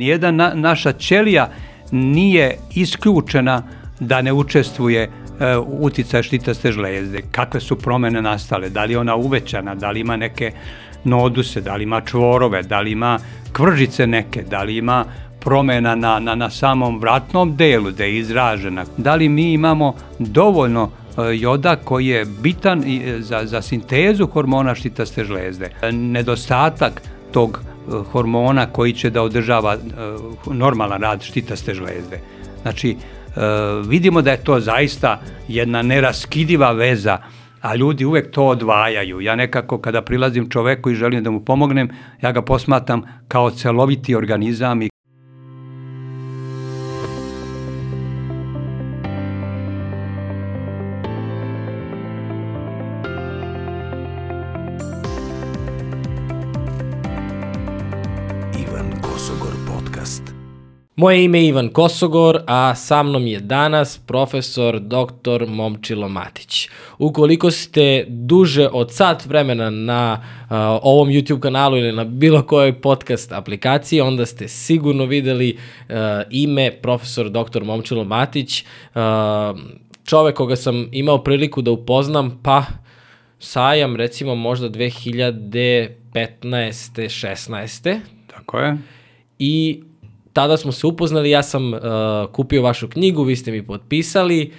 Nijedan na, naša ćelija nije isključena da ne učestvuje e, uticaj štitaste žlezde. Kakve su promene nastale? Da li je ona uvećana? Da li ima neke noduse? Da li ima čvorove? Da li ima kvržice neke? Da li ima promena na, na, na samom vratnom delu da je izražena? Da li mi imamo dovoljno e, joda koji je bitan e, za, za sintezu hormona štitaste žlezde? Nedostatak tog hormona koji će da održava e, normalan rad štitaste žlezde. Znači, e, vidimo da je to zaista jedna neraskidiva veza, a ljudi uvek to odvajaju. Ja nekako kada prilazim čoveku i želim da mu pomognem, ja ga posmatam kao celoviti organizam i Moje ime je Ivan Kosogor, a sa mnom je danas profesor dr. Momčilo Matić. Ukoliko ste duže od sat vremena na uh, ovom YouTube kanalu ili na bilo kojoj podcast aplikaciji, onda ste sigurno videli uh, ime profesor dr. Momčilo Matić, uh, čovek koga sam imao priliku da upoznam, pa sajam recimo možda 2015. 16. Tako je. I tada smo se upoznali, ja sam uh, kupio vašu knjigu, vi ste mi potpisali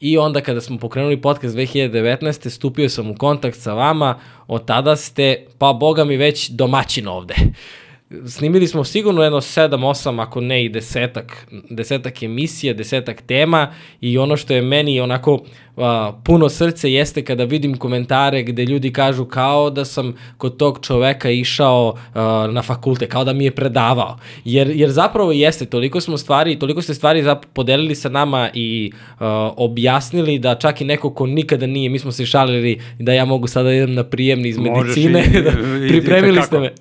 i onda kada smo pokrenuli podcast 2019. stupio sam u kontakt sa vama, od tada ste, pa boga mi već domaćin ovde. Snimili smo sigurno jedno 7, 8, ako ne i desetak, desetak emisija, desetak tema i ono što je meni onako a, puno srce jeste kada vidim komentare gde ljudi kažu kao da sam kod tog čoveka išao a, na fakulte, kao da mi je predavao. Jer, jer zapravo jeste, toliko smo stvari, toliko ste stvari podelili sa nama i a, objasnili da čak i neko ko nikada nije, mi smo se šalili da ja mogu sada da idem na prijemni iz medicine, i, da, pripremili ste me.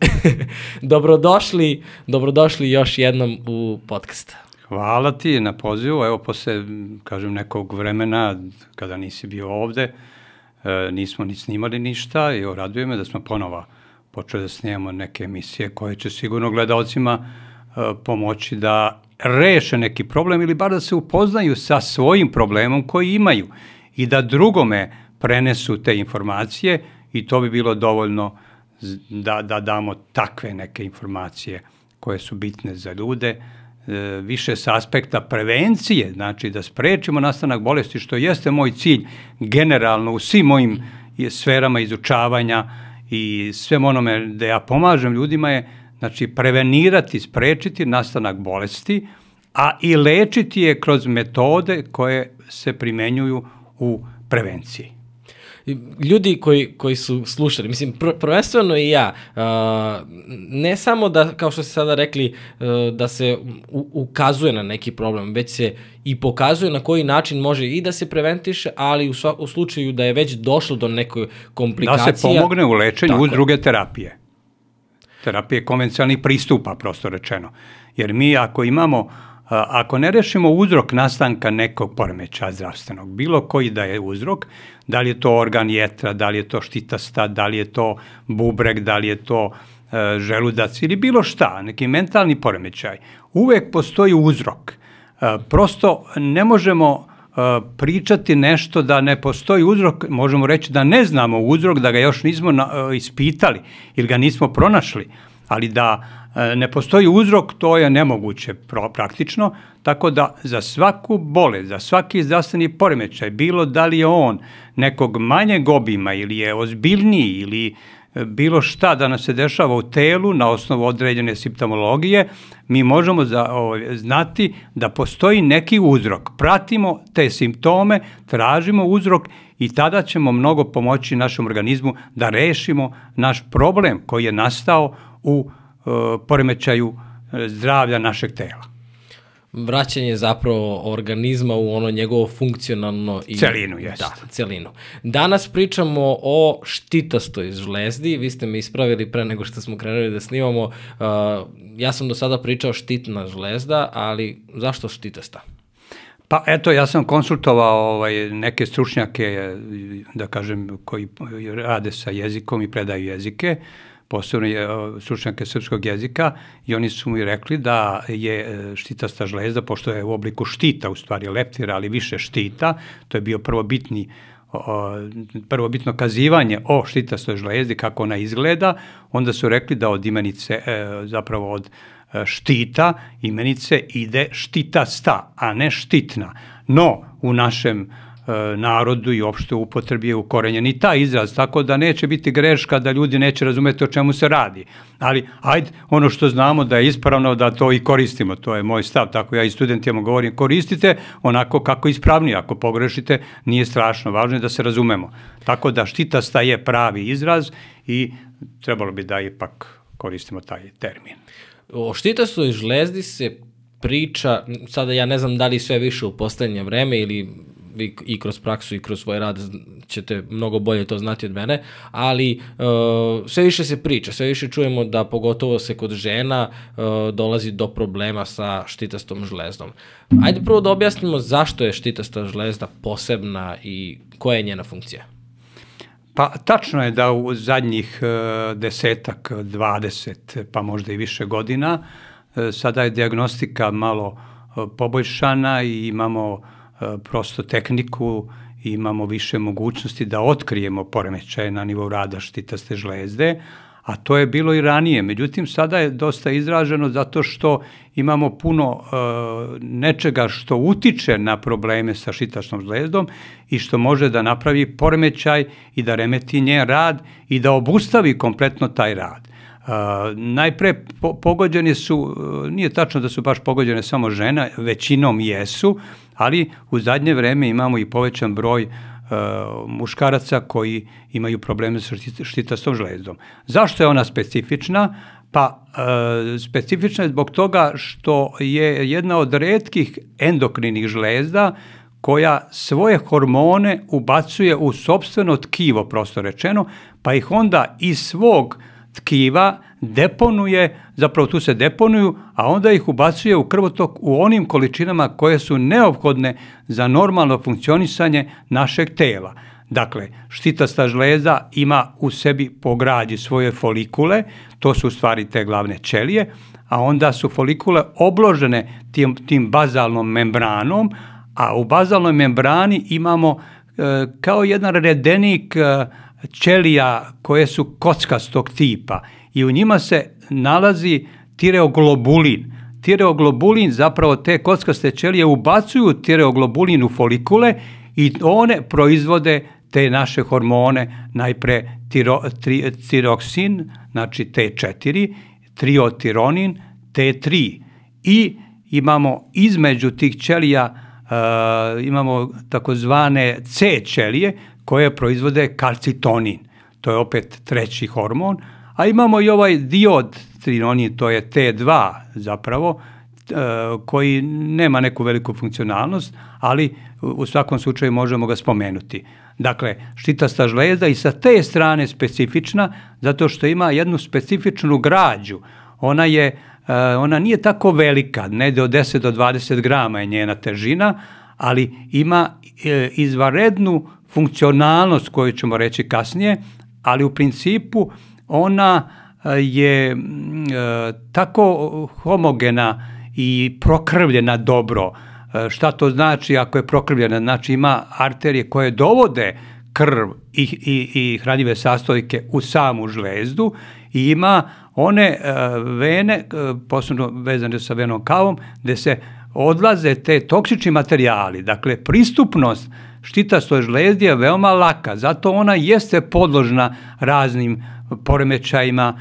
dobrodošli, dobrodošli još jednom u podcast. Hvala ti na pozivu. Evo, posle, kažem, nekog vremena, kada nisi bio ovde, e, nismo ni snimali ništa i raduje me da smo ponova počeli da snimamo neke emisije koje će sigurno gledalcima e, pomoći da reše neki problem ili bar da se upoznaju sa svojim problemom koji imaju i da drugome prenesu te informacije i to bi bilo dovoljno da, da damo takve neke informacije koje su bitne za ljude, više sa aspekta prevencije, znači da sprečimo nastanak bolesti, što jeste moj cilj generalno u svim mojim sferama izučavanja i svem onome da ja pomažem ljudima je znači prevenirati, sprečiti nastanak bolesti, a i lečiti je kroz metode koje se primenjuju u prevenciji ljudi koji, koji su slušali, mislim, pr prvenstveno i ja, uh, ne samo da, kao što ste sada rekli, uh, da se u, ukazuje na neki problem, već se i pokazuje na koji način može i da se preventiše, ali u, sva, u slučaju da je već došlo do neke komplikacije. Da se pomogne u lečenju uz druge terapije. Terapije konvencionalnih pristupa, prosto rečeno. Jer mi ako imamo ako ne rešimo uzrok nastanka nekog poremeća zdravstvenog, bilo koji da je uzrok, da li je to organ jetra, da li je to štitasta, da li je to bubreg, da li je to e, želudac ili bilo šta, neki mentalni poremećaj, uvek postoji uzrok. E, prosto ne možemo e, pričati nešto da ne postoji uzrok, možemo reći da ne znamo uzrok, da ga još nismo na, e, ispitali ili ga nismo pronašli, ali da ne postoji uzrok, to je nemoguće praktično, tako da za svaku bolest, za svaki zdravstveni poremećaj, bilo da li je on nekog manjeg obima ili je ozbiljniji ili e, bilo šta da nas se dešava u telu na osnovu određene simptomologije, mi možemo za, o, znati da postoji neki uzrok. Pratimo te simptome, tražimo uzrok i tada ćemo mnogo pomoći našem organizmu da rešimo naš problem koji je nastao u e, poremećaju e, zdravlja našeg tela. Vraćanje zapravo organizma u ono njegovo funkcionalno i celinu jeste. Da, celinu. Danas pričamo o štitastoj žlezdi. Vi ste me ispravili pre nego što smo krenuli da snimamo. Uh, ja sam do sada pričao štitna žlezda, ali zašto štitasta? Pa eto, ja sam konsultovao ovaj, neke stručnjake, da kažem, koji rade sa jezikom i predaju jezike. Posebno je stručnjake srpskog jezika i oni su mi rekli da je e, štitasta žlezda, pošto je u obliku štita, u stvari leptira, ali više štita, to je bio prvobitni prvobitno kazivanje o štitastoj žlezdi, kako ona izgleda, onda su rekli da od imenice, e, zapravo od e, štita, imenice ide štitasta, a ne štitna. No, u našem narodu i opšte upotrebi je ukorenjen i taj izraz, tako da neće biti greška da ljudi neće razumeti o čemu se radi. Ali, ajde, ono što znamo da je ispravno da to i koristimo, to je moj stav, tako ja i studentima govorim, koristite onako kako je ispravnije, ako pogrešite, nije strašno, važno je da se razumemo. Tako da štitasta je pravi izraz i trebalo bi da ipak koristimo taj termin. O štitastoj žlezdi se priča, sada ja ne znam da li sve više u poslednje vreme ili vi i kroz praksu i kroz svoj rad ćete mnogo bolje to znati od mene, ali uh, sve više se priča, sve više čujemo da pogotovo se kod žena uh, dolazi do problema sa štitastom žlezdom. Ajde prvo da objasnimo zašto je štitasta žlezda posebna i koja je njena funkcija. Pa tačno je da u zadnjih uh, desetak, dvadeset, pa možda i više godina, sada je diagnostika malo poboljšana i imamo E, prosto tehniku i imamo više mogućnosti da otkrijemo poremećaje na nivou rada štitaste žlezde, a to je bilo i ranije. Međutim, sada je dosta izraženo zato što imamo puno e, nečega što utiče na probleme sa šitačnom žlezdom i što može da napravi poremećaj i da remeti njen rad i da obustavi kompletno taj rad. Najpre po, pogođeni su, nije tačno da su baš pogođene samo žena, većinom jesu, ali u zadnje vreme imamo i povećan broj uh, muškaraca koji imaju probleme sa štitastom žlezdom. Zašto je ona specifična? Pa uh, specifična je zbog toga što je jedna od redkih endokrinih žlezda koja svoje hormone ubacuje u sobstveno tkivo, prosto rečeno, pa ih onda iz svog tkiva deponuje, zapravo tu se deponuju, a onda ih ubacuje u krvotok u onim količinama koje su neophodne za normalno funkcionisanje našeg tela. Dakle, štitasta žleza ima u sebi po građi svoje folikule, to su u stvari te glavne ćelije, a onda su folikule obložene tim, tim bazalnom membranom, a u bazalnoj membrani imamo e, kao jedan redenik e, ćelija koje su kockastog tipa i u njima se nalazi tireoglobulin. Tireoglobulin zapravo te kockaste ćelije ubacuju tireoglobulin u folikule i one proizvode te naše hormone, najpre tiro, tri, tiroksin, znači T4, triotironin, T3 i imamo između tih ćelija uh, imamo takozvane C ćelije koje proizvode kalcitonin. To je opet treći hormon, a imamo i ovaj diod trinonin, to je T2 zapravo, e, koji nema neku veliku funkcionalnost, ali u svakom slučaju možemo ga spomenuti. Dakle, štitasta žlezda i sa te strane specifična, zato što ima jednu specifičnu građu. Ona je e, ona nije tako velika, negde od 10 do 20 grama je njena težina, ali ima e, izvarednu funkcionalnost koju ćemo reći kasnije, ali u principu ona e, je e, tako homogena i prokrvljena dobro. E, šta to znači ako je prokrvljena? Znači ima arterije koje dovode krv i, i, i hranjive sastojke u samu žlezdu i ima one vene, posebno vezane sa venom kavom, gde se odlaze te toksični materijali. Dakle, pristupnost štitastoj žlezdi je veoma laka, zato ona jeste podložna raznim poremećajima,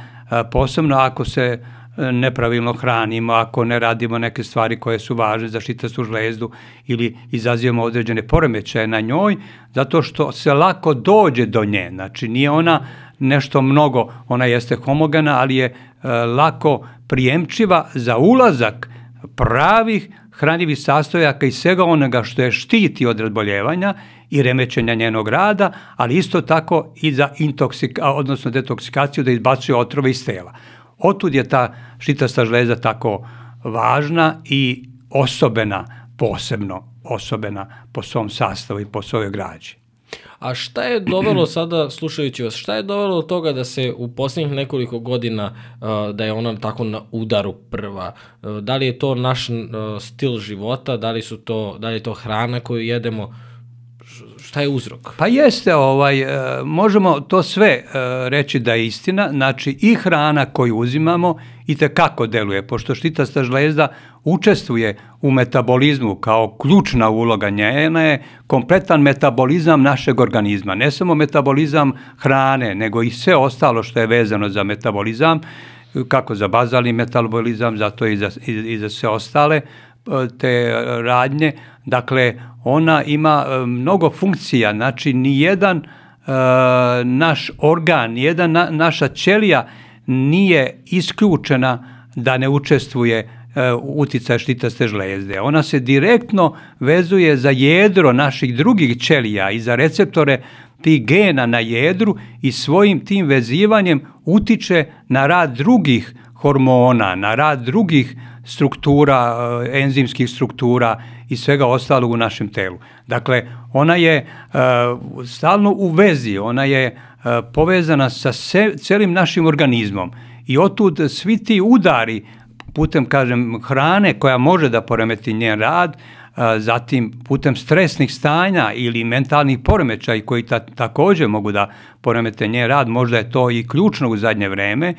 posebno ako se e, nepravilno hranimo, ako ne radimo neke stvari koje su važne za šitastu žlezdu ili izazivamo određene poremećaje na njoj, zato što se lako dođe do nje. Znači nije ona nešto mnogo, ona jeste homogena, ali je e, lako prijemčiva za ulazak pravih hranjivih sastojaka i svega onoga što je štiti od razboljevanja i remećenja njenog rada, ali isto tako i za intoksika, odnosno detoksikaciju da izbacuje otrove iz tela. Otud je ta štitasta žleza tako važna i osobena, posebno osobena po svom sastavu i po svojoj građi. A šta je dovelo sada, slušajući vas, šta je dovelo do toga da se u posljednjih nekoliko godina, uh, da je ona tako na udaru prva? Uh, da li je to naš uh, stil života, da li, su to, da li je to hrana koju jedemo? Šta je uzrok? Pa jeste, ovaj, možemo to sve reći da je istina, znači i hrana koju uzimamo i te kako deluje, pošto štitasta žlezda učestvuje u metabolizmu kao ključna uloga njena je kompletan metabolizam našeg organizma, ne samo metabolizam hrane, nego i sve ostalo što je vezano za metabolizam, kako za bazalni metabolizam, zato i za, i, i za sve ostale te radnje, dakle ona ima e, mnogo funkcija, znači nijedan uh, naš organ, nijedan na, naša ćelija nije isključena da ne učestvuje uh, uticaj štitaste žlezde. Ona se direktno vezuje za jedro naših drugih ćelija i za receptore tih gena na jedru i svojim tim vezivanjem utiče na rad drugih hormona, na rad drugih struktura, eh, enzimskih struktura i svega ostalog u našem telu. Dakle, ona je uh, stalno u vezi, ona je uh, povezana sa se, celim našim organizmom i otud svi ti udari putem, kažem, hrane koja može da poremeti njen rad, zatim putem stresnih stanja ili mentalnih poremećaja koji ta, takođe mogu da poremete njen rad, možda je to i ključno u zadnje vreme,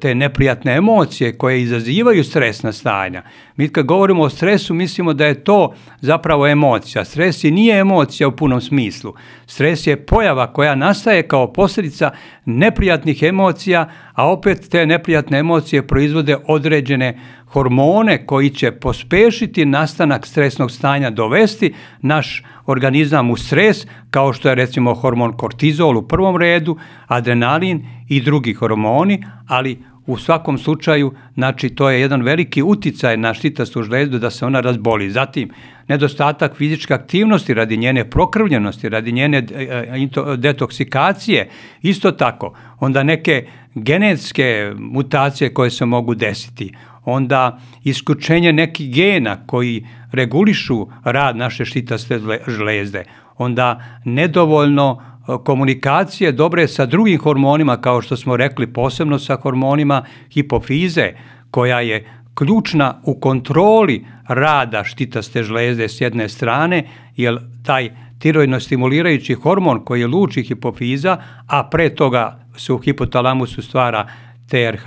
te neprijatne emocije koje izazivaju stresna stanja. Mi kad govorimo o stresu mislimo da je to zapravo emocija. Stres je nije emocija u punom smislu. Stres je pojava koja nastaje kao posljedica neprijatnih emocija, a opet te neprijatne emocije proizvode određene hormone koji će pospešiti nastanak stresnog stanja, dovesti naš organizam u stres, kao što je recimo hormon kortizol u prvom redu, adrenalin i drugi hormoni, ali u svakom slučaju, znači to je jedan veliki uticaj na štitastu žlezdu da se ona razboli. Zatim, nedostatak fizičke aktivnosti radi njene prokrvljenosti, radi njene e, e, detoksikacije, isto tako, onda neke genetske mutacije koje se mogu desiti, onda isključenje nekih gena koji regulišu rad naše štitaste žlezde, onda nedovoljno komunikacije dobre sa drugim hormonima, kao što smo rekli, posebno sa hormonima hipofize, koja je ključna u kontroli rada štitaste žlezde s jedne strane, jer taj tiroidno stimulirajući hormon koji je luči hipofiza, a pre toga se u hipotalamusu stvara TRH,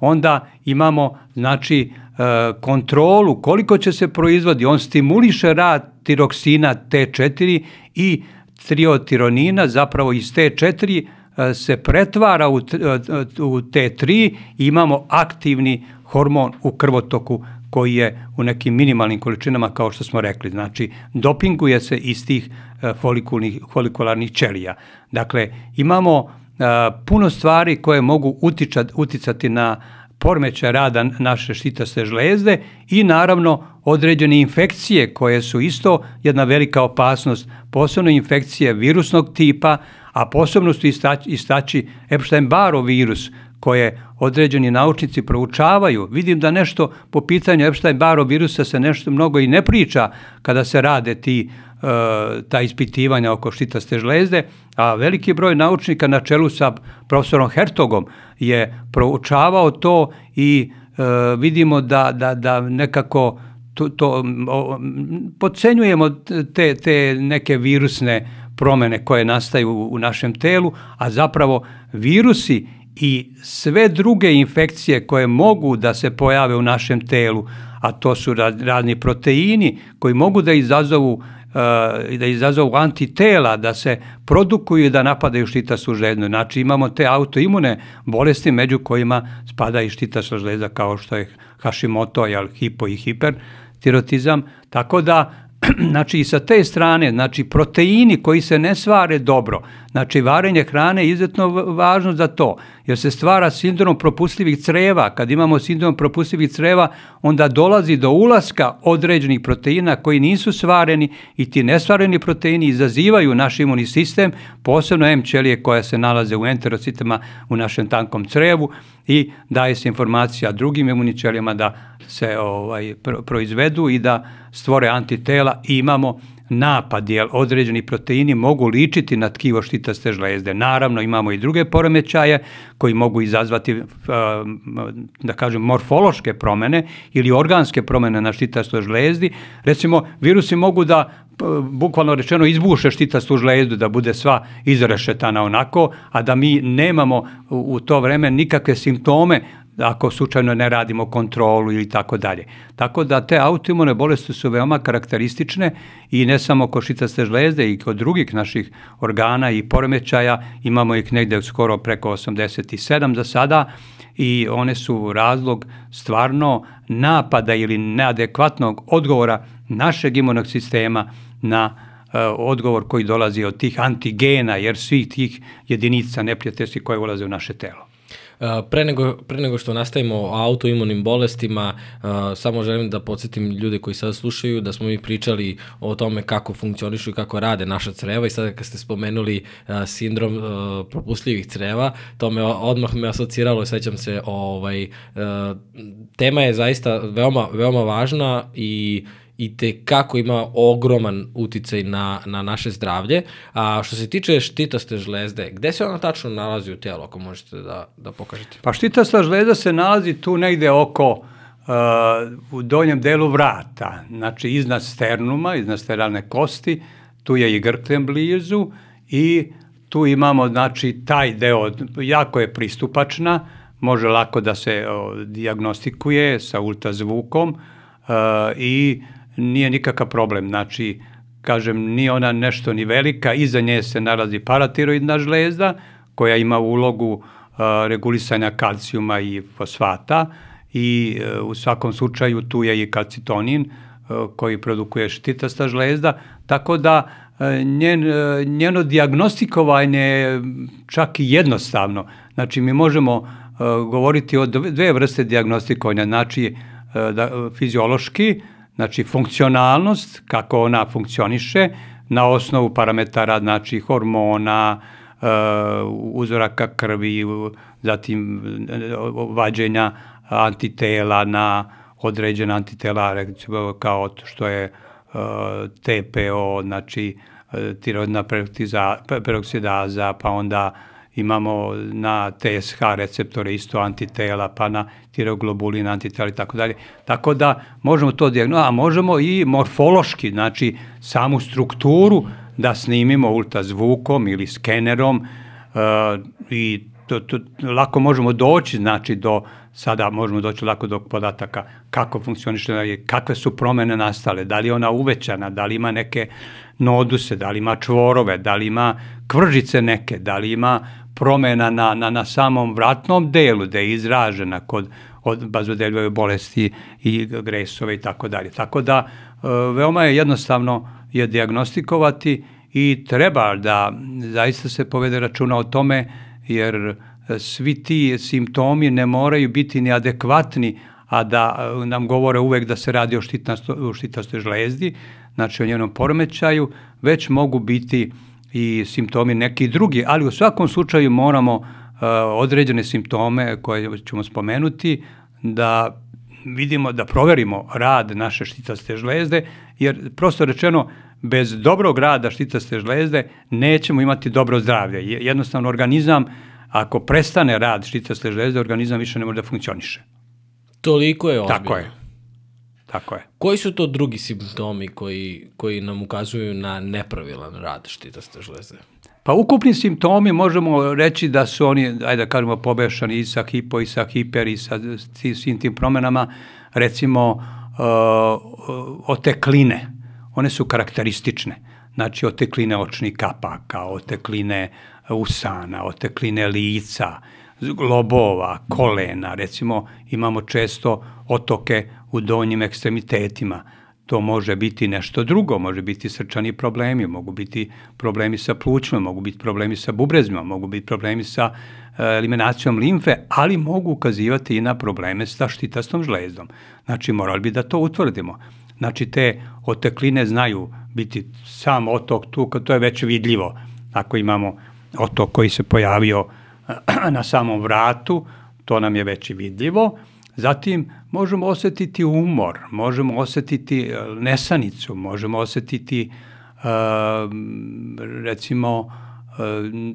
onda imamo znači e, kontrolu koliko će se proizvodi, on stimuliše rad tiroksina T4 i triotironina, zapravo iz T4 e, se pretvara u, u T3 i imamo aktivni hormon u krvotoku koji je u nekim minimalnim količinama, kao što smo rekli. Znači, dopinguje se iz tih e, folikularnih ćelija. Dakle, imamo puno stvari koje mogu utičat, uticati na pormeća rada naše štitaste žlezde i naravno određene infekcije koje su isto jedna velika opasnost, posebno infekcije virusnog tipa, a posebno su istaći, istaći Epstein-Barov virus koje određeni naučnici proučavaju. Vidim da nešto po pitanju Epstein-Barov virusa se nešto mnogo i ne priča kada se rade ti ta ispitivanja oko štitaste žlezde, a veliki broj naučnika na čelu sa profesorom Hertogom je proučavao to i e, vidimo da, da, da nekako to, to o, podcenjujemo te, te neke virusne promene koje nastaju u, u našem telu, a zapravo virusi i sve druge infekcije koje mogu da se pojave u našem telu, a to su razni proteini koji mogu da izazovu i da izazovu antitela, da se produkuju i da napadaju štitastu žlednu. Znači imamo te autoimune bolesti među kojima spada i štitasta žlezda kao što je Hashimoto, jel, hipo i hipertirotizam. Tako da znači i sa te strane, znači proteini koji se ne svare dobro, znači varenje hrane je izuzetno važno za to, jer se stvara sindrom propustljivih creva. Kad imamo sindrom propustljivih creva, onda dolazi do ulaska određenih proteina koji nisu svareni i ti nesvareni proteini izazivaju naš imunni sistem, posebno M ćelije koje se nalaze u enterocitama u našem tankom crevu i daje se informacija drugim imunnim ćelijama da se ovaj, proizvedu i da stvore antitela i imamo napad, jer određeni proteini mogu ličiti na tkivo štitaste žlezde. Naravno, imamo i druge poremećaje koji mogu izazvati, uh, da kažem, morfološke promene ili organske promene na štitastoj žlezdi. Recimo, virusi mogu da bukvalno rečeno izbuše štitastu žlezdu da bude sva izrešetana onako, a da mi nemamo u to vreme nikakve simptome ako slučajno ne radimo kontrolu ili tako dalje. Tako da te autoimune bolesti su veoma karakteristične i ne samo kod šitaste žlezde i kod drugih naših organa i poremećaja, imamo ih negde skoro preko 87 za sada i one su razlog stvarno napada ili neadekvatnog odgovora našeg imunog sistema na uh, odgovor koji dolazi od tih antigena, jer svih tih jedinica neprijateljskih koje ulaze u naše telo. Pre nego, pre nego što nastavimo o autoimunim bolestima, samo želim da podsjetim ljude koji sada slušaju da smo mi pričali o tome kako funkcionišu i kako rade naša creva i sada kad ste spomenuli sindrom propustljivih creva, to me odmah me asociralo sećam se, ovaj, tema je zaista veoma, veoma važna i i te kako ima ogroman uticaj na, na naše zdravlje. A što se tiče štitaste žlezde, gde se ona tačno nalazi u tijelu, ako možete da, da pokažete? Pa štitasta žlezda se nalazi tu negde oko uh, u donjem delu vrata, znači iznad sternuma, iznad sternalne kosti, tu je i grklem blizu i tu imamo znači taj deo, jako je pristupačna, može lako da se o, diagnostikuje sa ultrazvukom uh, i nije nikakav problem. Znači, kažem, nije ona nešto ni velika, iza nje se nalazi paratiroidna žlezda koja ima ulogu uh, regulisanja kalcijuma i fosfata i uh, u svakom slučaju tu je i kalcitonin uh, koji produkuje štitasta žlezda, tako da njen, njeno diagnostikovanje je čak i jednostavno. Znači, mi možemo govoriti o dve vrste diagnostikovanja, znači da, fiziološki, znači funkcionalnost, kako ona funkcioniše, na osnovu parametara, znači hormona, uh, uzoraka krvi, zatim vađenja antitela na određena antitela, recimo kao što je uh, TPO, znači tiroidna peroksidaza, pa onda imamo na TSH receptore isto antitela, pa na tiroglobulin antitela i tako dalje. Tako da možemo to diagnositi, a možemo i morfološki, znači samu strukturu da snimimo ultrazvukom ili skenerom uh, i to, to, lako možemo doći, znači do, sada možemo doći lako do podataka kako funkcioniše, kakve su promene nastale, da li je ona uvećana, da li ima neke noduse, da li ima čvorove, da li ima kvržice neke, da li ima promena na, na, na samom vratnom delu, da je izražena kod od bazodeljove bolesti i gresove i tako dalje. Tako da e, veoma je jednostavno je diagnostikovati i treba da zaista se povede računa o tome jer svi ti simptomi ne moraju biti ni adekvatni, a da e, nam govore uvek da se radi o, o štitastoj žlezdi, znači o njenom poremećaju, već mogu biti i simptomi neki drugi, ali u svakom slučaju moramo uh, određene simptome koje ćemo spomenuti da vidimo, da proverimo rad naše štitaste žlezde, jer prosto rečeno, bez dobrog rada štitaste žlezde nećemo imati dobro zdravlje. Jednostavno, organizam, ako prestane rad štitaste žlezde, organizam više ne može da funkcioniše. Toliko je ozbiljno. Tako je. Tako je. Koji su to drugi simptomi koji, koji nam ukazuju na nepravilan rad štitaste žleze? Pa ukupni simptomi možemo reći da su oni, ajde da kažemo, pobešani i sa hipo i sa hiper i sa svim tim promenama, recimo uh, otekline. One su karakteristične. Znači otekline očnih kapaka, otekline usana, otekline lica, lobova, kolena, recimo imamo često otoke u donjim ekstremitetima. To može biti nešto drugo, može biti srčani problemi, mogu biti problemi sa plućima, mogu biti problemi sa bubrezima, mogu biti problemi sa e, eliminacijom limfe, ali mogu ukazivati i na probleme sa štitastom žlezdom. Znači, morali bi da to utvrdimo. Znači, te otekline znaju biti sam otok tu, to je već vidljivo. Ako imamo otok koji se pojavio na samom vratu, to nam je već vidljivo. Zatim možemo osetiti umor, možemo osetiti e, nesanicu, možemo osetiti recimo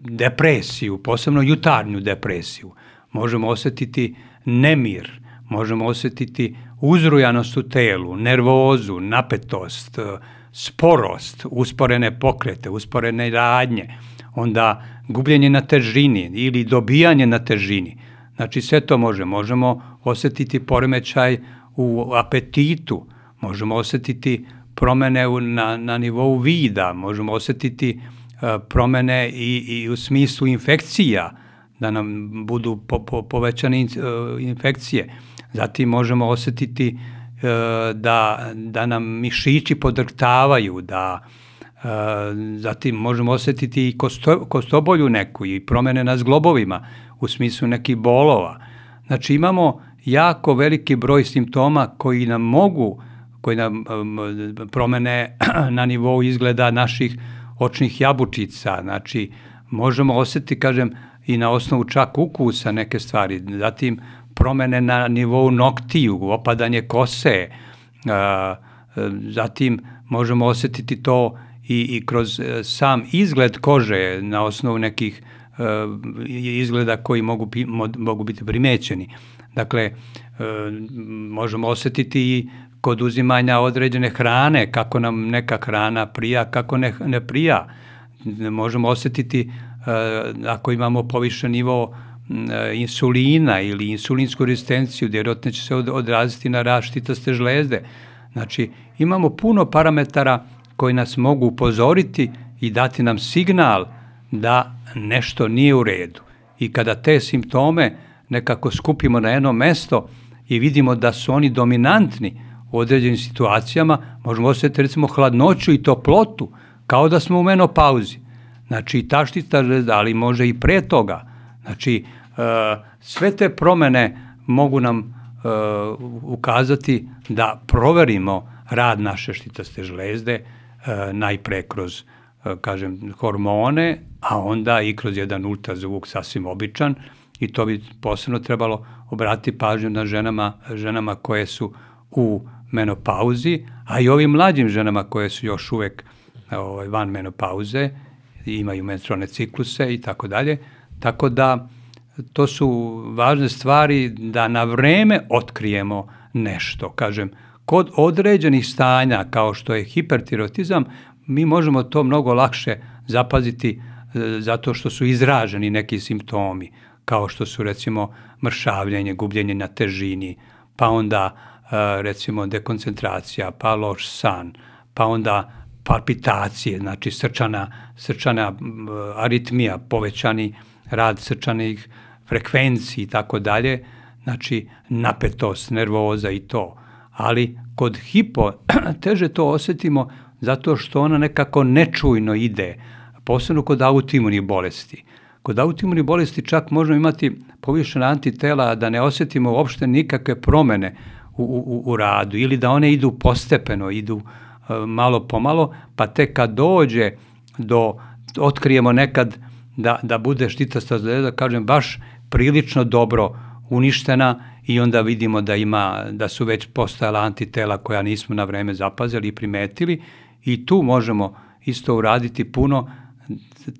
depresiju, posebno jutarnju depresiju. Možemo osetiti nemir, možemo osetiti uzrujanost u telu, nervozu, napetost, sporost, usporene pokrete, usporene radnje, onda gubljenje na težini ili dobijanje na težini. Znači sve to može. Možemo osetiti poremećaj u apetitu, možemo osetiti promene u, na, na nivou vida, možemo osetiti uh, promene i, i u smislu infekcija, da nam budu po, po, povećane in, uh, infekcije. Zatim možemo osetiti uh, da, da nam mišići podrktavaju, da uh, zatim možemo osetiti i kosto, kostobolju neku i promene na zglobovima u smislu nekih bolova. Znači imamo jako veliki broj simptoma koji nam mogu, koji nam um, promene na nivou izgleda naših očnih jabučica, znači možemo osetiti, kažem, i na osnovu čak ukusa neke stvari, zatim promene na nivou noktiju, opadanje kose, zatim možemo osetiti to i, i kroz e, sam izgled kože na osnovu nekih uh, izgleda koji mogu, mogu biti primećeni. Dakle, e, možemo osetiti i kod uzimanja određene hrane, kako nam neka hrana prija, kako ne, ne prija. Možemo osetiti e, ako imamo povišen nivo e, insulina ili insulinsku rezistenciju, vjerojatno će se odraziti na rast štitaste žlezde. Znači, imamo puno parametara koji nas mogu upozoriti i dati nam signal da nešto nije u redu. I kada te simptome nekako skupimo na jedno mesto i vidimo da su oni dominantni u određenim situacijama, možemo osetiti recimo hladnoću i toplotu, kao da smo u menopauzi. Znači, taštita žlezda, ali može i pre toga. Znači, uh, sve te promene mogu nam uh, ukazati da proverimo rad naše štitaste žlezde, uh, najpre kroz, kažem, hormone, a onda i kroz jedan ultrazvuk sasvim običan, i to bi posebno trebalo obratiti pažnju na ženama, ženama koje su u menopauzi, a i ovim mlađim ženama koje su još uvek ovaj, van menopauze, imaju menstrualne cikluse i tako dalje. Tako da to su važne stvari da na vreme otkrijemo nešto. Kažem, kod određenih stanja kao što je hipertirotizam, mi možemo to mnogo lakše zapaziti e, zato što su izraženi neki simptomi kao što su recimo mršavljanje, gubljenje na težini, pa onda recimo dekoncentracija, pa loš san, pa onda palpitacije, znači srčana, srčana aritmija, povećani rad srčanih frekvenciji i tako dalje, znači napetost, nervoza i to. Ali kod hipo teže to osetimo zato što ona nekako nečujno ide, posebno kod autoimunih bolesti. Kod autoimunih bolesti čak možemo imati povišena antitela da ne osetimo uopšte nikakve promene u, u, u radu ili da one idu postepeno, idu uh, malo pomalo, pa tek kad dođe do, otkrijemo nekad da, da bude štitasta zleda, kažem, baš prilično dobro uništena i onda vidimo da ima da su već postojala antitela koja nismo na vreme zapazili i primetili i tu možemo isto uraditi puno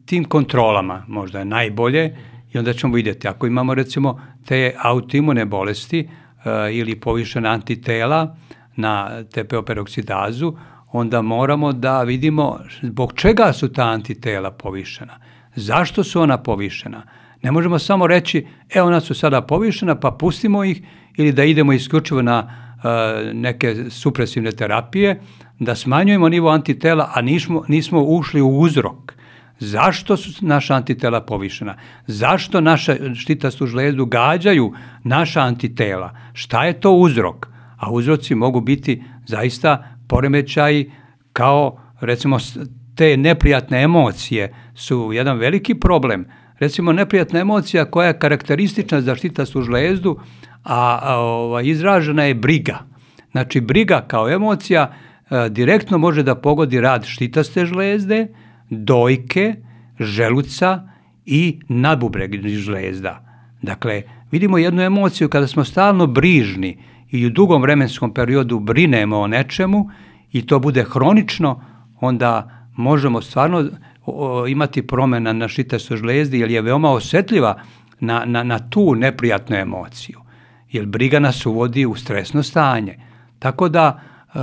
tim kontrolama možda je najbolje i onda ćemo vidjeti ako imamo recimo te autoimune bolesti uh, ili povišena antitela na TPO peroksidazu, onda moramo da vidimo zbog čega su ta antitela povišena. Zašto su ona povišena? Ne možemo samo reći, e, ona su sada povišena, pa pustimo ih, ili da idemo isključivo na uh, neke supresivne terapije, da smanjujemo nivo antitela, a nismo, nismo ušli u uzrok. Zašto su naša antitela povišena? Zašto naša štitastu žlezdu gađaju naša antitela? Šta je to uzrok? A uzroci mogu biti zaista poremećaji kao recimo te neprijatne emocije su jedan veliki problem. Recimo neprijatna emocija koja je karakteristična za štitastu žlezdu, a, a ova, izražena je briga. Znači briga kao emocija a, direktno može da pogodi rad štitaste žlezde, dojke, želuca i nadbubregnih žlezda. Dakle, vidimo jednu emociju kada smo stalno brižni i u dugom vremenskom periodu brinemo o nečemu i to bude hronično, onda možemo stvarno imati promena na šitastoj žlezdi jer je veoma osetljiva na, na, na tu neprijatnu emociju. Jer briga nas uvodi u stresno stanje. Tako da e,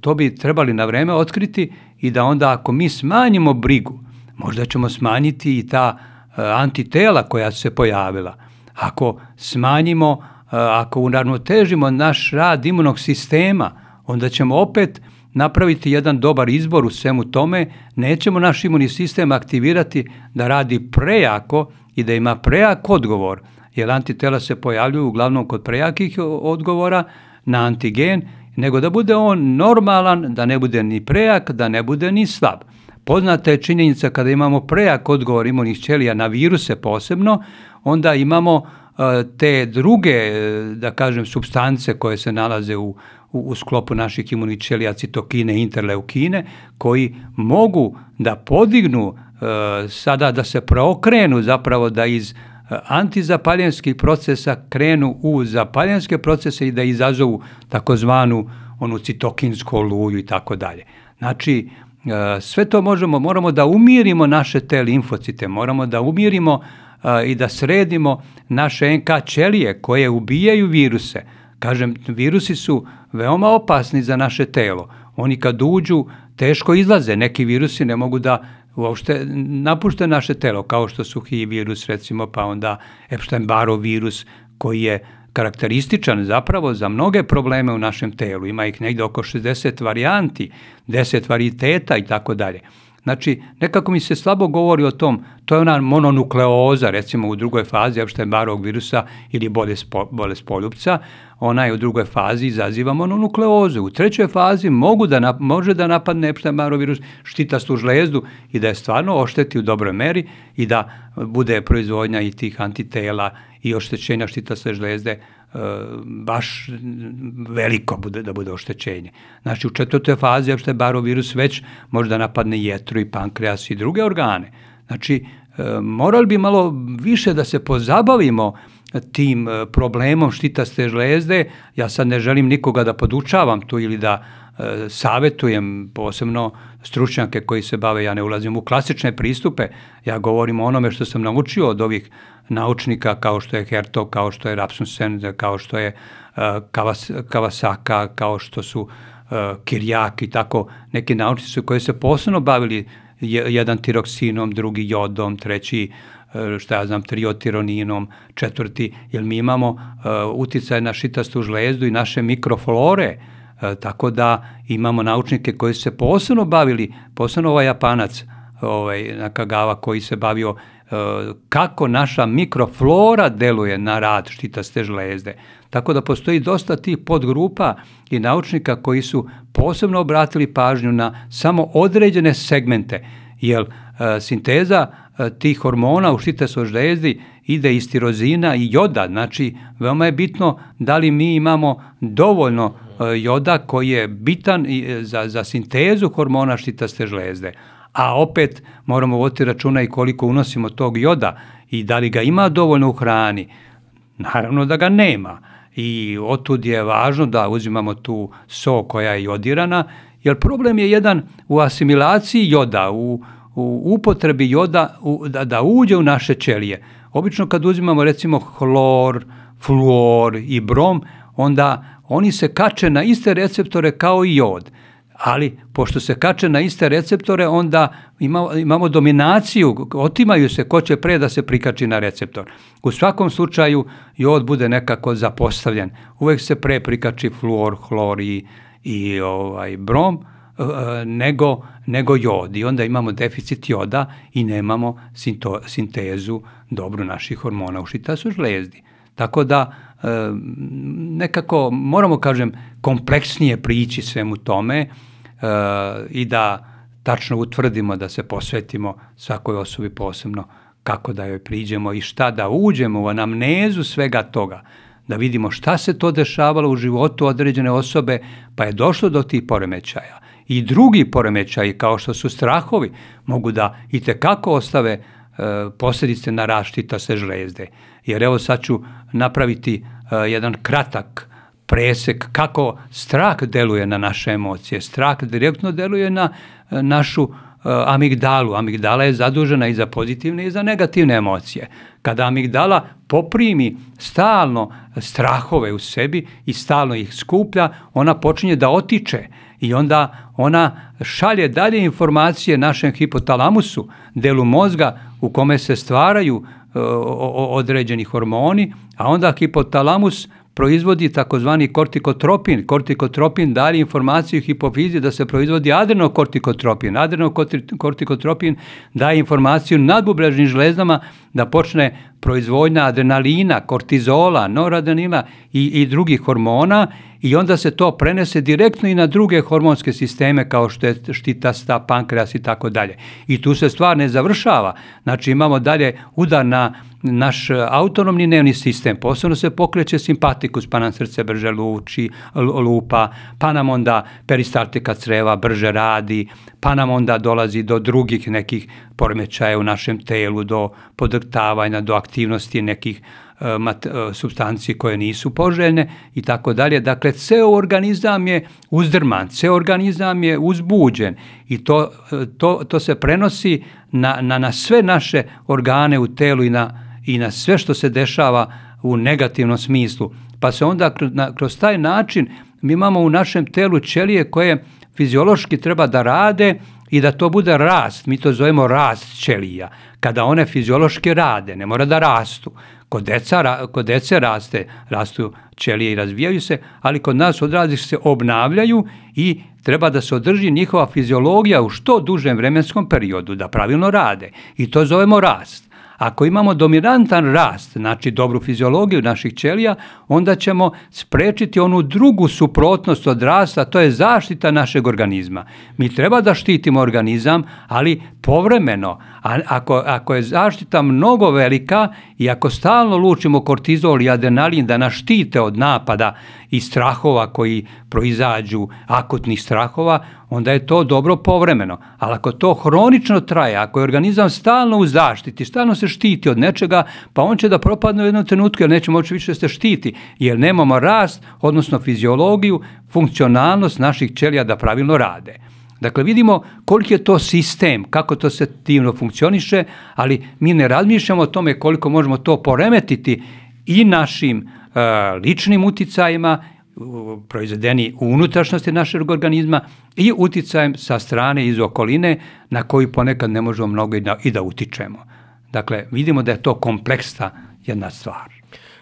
to bi trebali na vreme otkriti i da onda ako mi smanjimo brigu, možda ćemo smanjiti i ta e, antitela koja se pojavila. Ako smanjimo, e, ako uravnotežimo naš rad imunog sistema, onda ćemo opet napraviti jedan dobar izbor u svemu tome, nećemo naš imunni sistem aktivirati da radi prejako i da ima prejak odgovor, jer antitela se pojavljuju uglavnom kod prejakih odgovora na antigen, nego da bude on normalan, da ne bude ni prejak, da ne bude ni slab. Poznata je činjenica kada imamo prejak odgovor imunih ćelija na viruse posebno, onda imamo e, te druge, da kažem, substance koje se nalaze u, u, u sklopu naših imunih ćelija, citokine, interleukine, koji mogu da podignu e, sada da se preokrenu zapravo da iz e, antizapaljenskih procesa krenu u zapaljenske procese i da izazovu takozvanu onu citokinsku oluju i tako dalje. Znači, e, sve to možemo, moramo da umirimo naše te limfocite, moramo da umirimo i da sredimo naše NK ćelije koje ubijaju viruse. Kažem, virusi su veoma opasni za naše telo. Oni kad uđu, teško izlaze. Neki virusi ne mogu da uopšte napušte naše telo, kao što su HIV virus, recimo, pa onda Epstein-Barov virus, koji je karakterističan zapravo za mnoge probleme u našem telu. Ima ih negde oko 60 varijanti, 10 variteta i tako dalje. Znači, nekako mi se slabo govori o tom, to je ona mononukleoza, recimo u drugoj fazi Epstein-Barovog virusa ili bolest, bolest poljupca, ona je u drugoj fazi izaziva mononukleozu. U trećoj fazi mogu da, može da napadne Epstein-Barov virus štitastu žlezdu i da je stvarno ošteti u dobroj meri i da bude proizvodnja i tih antitela i oštećenja štitaste žlezde baš veliko bude, da bude oštećenje. Znači u četvrtoj fazi je barov virus već može da napadne jetru i pankreas i druge organe. Znači e, morali bi malo više da se pozabavimo tim e, problemom štitaste žlezde. Ja sad ne želim nikoga da podučavam tu ili da e, savetujem posebno stručnjake koji se bave, ja ne ulazim u klasične pristupe, ja govorim o onome što sam naučio od ovih naučnika kao što je Hertog, kao što je Rapsusen, kao što je uh, Kawas, Kawasaka, kao što su Kirjak i tako neki naučnici koji se posebno bavili jedan tiroksinom, drugi jodom, treći uh, šta ja znam, triotironinom, četvrti, jer mi imamo uh, uticaj na šitastu žlezdu i naše mikroflore, uh, tako da imamo naučnike koji su se posebno bavili, posebno ovaj Japanac, ovaj, Nakagawa koji se bavio kako naša mikroflora deluje na rad štitaste žlezde. Tako da postoji dosta tih podgrupa i naučnika koji su posebno obratili pažnju na samo određene segmente, jer e, sinteza e, tih hormona u štitastoj žlezdi ide iz tirozina i joda, znači veoma je bitno da li mi imamo dovoljno e, joda koji je bitan za, za sintezu hormona štitaste žlezde a opet moramo voditi računa i koliko unosimo tog joda i da li ga ima dovoljno u hrani. Naravno da ga nema. I otud je važno da uzimamo tu so koja je jodirana, jer problem je jedan u asimilaciji joda, u, u upotrebi joda u, da, da uđe u naše ćelije. Obično kad uzimamo recimo hlor, fluor i brom, onda oni se kače na iste receptore kao i jod ali pošto se kače na iste receptore, onda ima, imamo dominaciju, otimaju se ko će pre da se prikači na receptor. U svakom slučaju jod bude nekako zapostavljen. Uvek se pre prikači fluor, hlor i, i ovaj, brom, nego, nego jod i onda imamo deficit joda i nemamo sinto, sintezu dobru naših hormona u šitasu žlezdi. Tako da nekako moramo, kažem, kompleksnije prići svemu tome i da tačno utvrdimo da se posvetimo svakoj osobi posebno kako da joj priđemo i šta da uđemo u anamnezu svega toga, da vidimo šta se to dešavalo u životu određene osobe, pa je došlo do tih poremećaja. I drugi poremećaji, kao što su strahovi, mogu da i tekako ostave e, posljedice na raštita se žlezde. Jer evo sad ću napraviti uh, jedan kratak presek kako strah deluje na naše emocije. Strah direktno deluje na uh, našu uh, amigdalu. Amigdala je zadužena i za pozitivne i za negativne emocije. Kada amigdala poprimi stalno strahove u sebi i stalno ih skuplja, ona počinje da otiče i onda ona šalje dalje informacije našem hipotalamusu, delu mozga u kome se stvaraju e, određeni hormoni, a onda hipotalamus proizvodi takozvani kortikotropin. Kortikotropin daje informaciju hipofizi da se proizvodi adrenokortikotropin. Adrenokortikotropin daje informaciju nadbubrežnim žlezdama da počne proizvodnja adrenalina, kortizola, noradrenalina i, i drugih hormona i onda se to prenese direktno i na druge hormonske sisteme kao što je štitasta, pankreas i tako dalje. I tu se stvar ne završava. Znači imamo dalje udar na naš autonomni nervni sistem, posebno se pokreće simpatikus, pa nam srce brže luči, lupa, pa nam onda peristaltika creva brže radi, pa nam onda dolazi do drugih nekih poremećaja u našem telu, do podrtavanja, do aktivnosti nekih E, mat, e, substancije koje nisu poželjne i tako dalje. Dakle, ceo organizam je uzdrman, ceo organizam je uzbuđen i to, e, to, to se prenosi na, na, na sve naše organe u telu i na, i na sve što se dešava u negativnom smislu. Pa se onda kroz, na, kroz taj način mi imamo u našem telu ćelije koje fiziološki treba da rade i da to bude rast. Mi to zovemo rast ćelija. Kada one fiziološki rade, ne mora da rastu. Kod, deca, kod dece raste, rastu ćelije i razvijaju se, ali kod nas odrazi se obnavljaju i treba da se održi njihova fiziologija u što dužem vremenskom periodu, da pravilno rade. I to zovemo rast. Ako imamo dominantan rast, znači dobru fiziologiju naših ćelija, onda ćemo sprečiti onu drugu suprotnost od rasta, to je zaštita našeg organizma. Mi treba da štitimo organizam, ali povremeno. A ako, ako je zaštita mnogo velika i ako stalno lučimo kortizol i adrenalin da nas štite od napada i strahova koji proizađu, akutnih strahova, onda je to dobro povremeno. Ali ako to hronično traje, ako je organizam stalno u zaštiti, stalno se štiti od nečega, pa on će da propadne u jednom trenutku jer neće moći više da se štiti, jer nemamo rast, odnosno fiziologiju, funkcionalnost naših ćelija da pravilno rade. Dakle, vidimo koliki je to sistem, kako to se divno funkcioniše, ali mi ne razmišljamo o tome koliko možemo to poremetiti i našim uh, ličnim uticajima proizvedeni u unutrašnjosti našeg organizma i uticajem sa strane iz okoline na koji ponekad ne možemo mnogo i da, i da utičemo. Dakle, vidimo da je to kompleksna jedna stvar.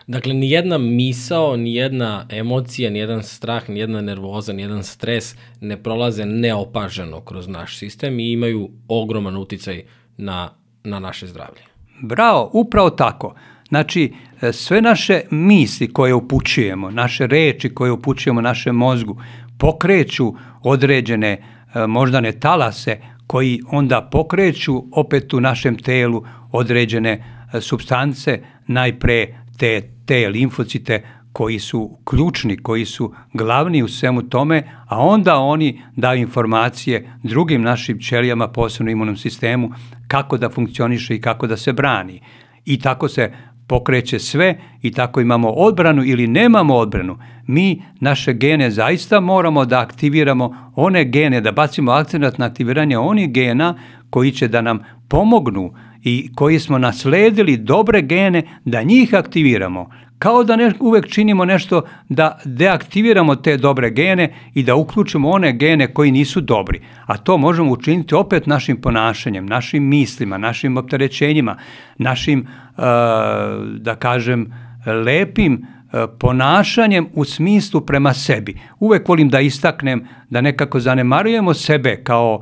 Dakle, ni jedna misao, ni jedna emocija, ni jedan strah, ni jedna nervoza, ni jedan stres ne prolaze neopaženo kroz naš sistem i imaju ogroman uticaj na, na naše zdravlje. Bravo, upravo tako. Znači, e, sve naše misli koje upućujemo, naše reči koje upućujemo našem mozgu, pokreću određene e, moždane talase koji onda pokreću opet u našem telu određene e, substance, najpre te, te limfocite koji su ključni, koji su glavni u svemu tome, a onda oni daju informacije drugim našim ćelijama, posebno imunom sistemu, kako da funkcioniše i kako da se brani. I tako se pokreće sve i tako imamo odbranu ili nemamo odbranu, mi naše gene zaista moramo da aktiviramo one gene, da bacimo akcenat na aktiviranje onih gena koji će da nam pomognu i koji smo nasledili dobre gene da njih aktiviramo kao da ne, uvek činimo nešto da deaktiviramo te dobre gene i da uključimo one gene koji nisu dobri. A to možemo učiniti opet našim ponašanjem, našim mislima, našim opterećenjima, našim, uh, da kažem, lepim uh, ponašanjem u smislu prema sebi. Uvek volim da istaknem da nekako zanemarujemo sebe kao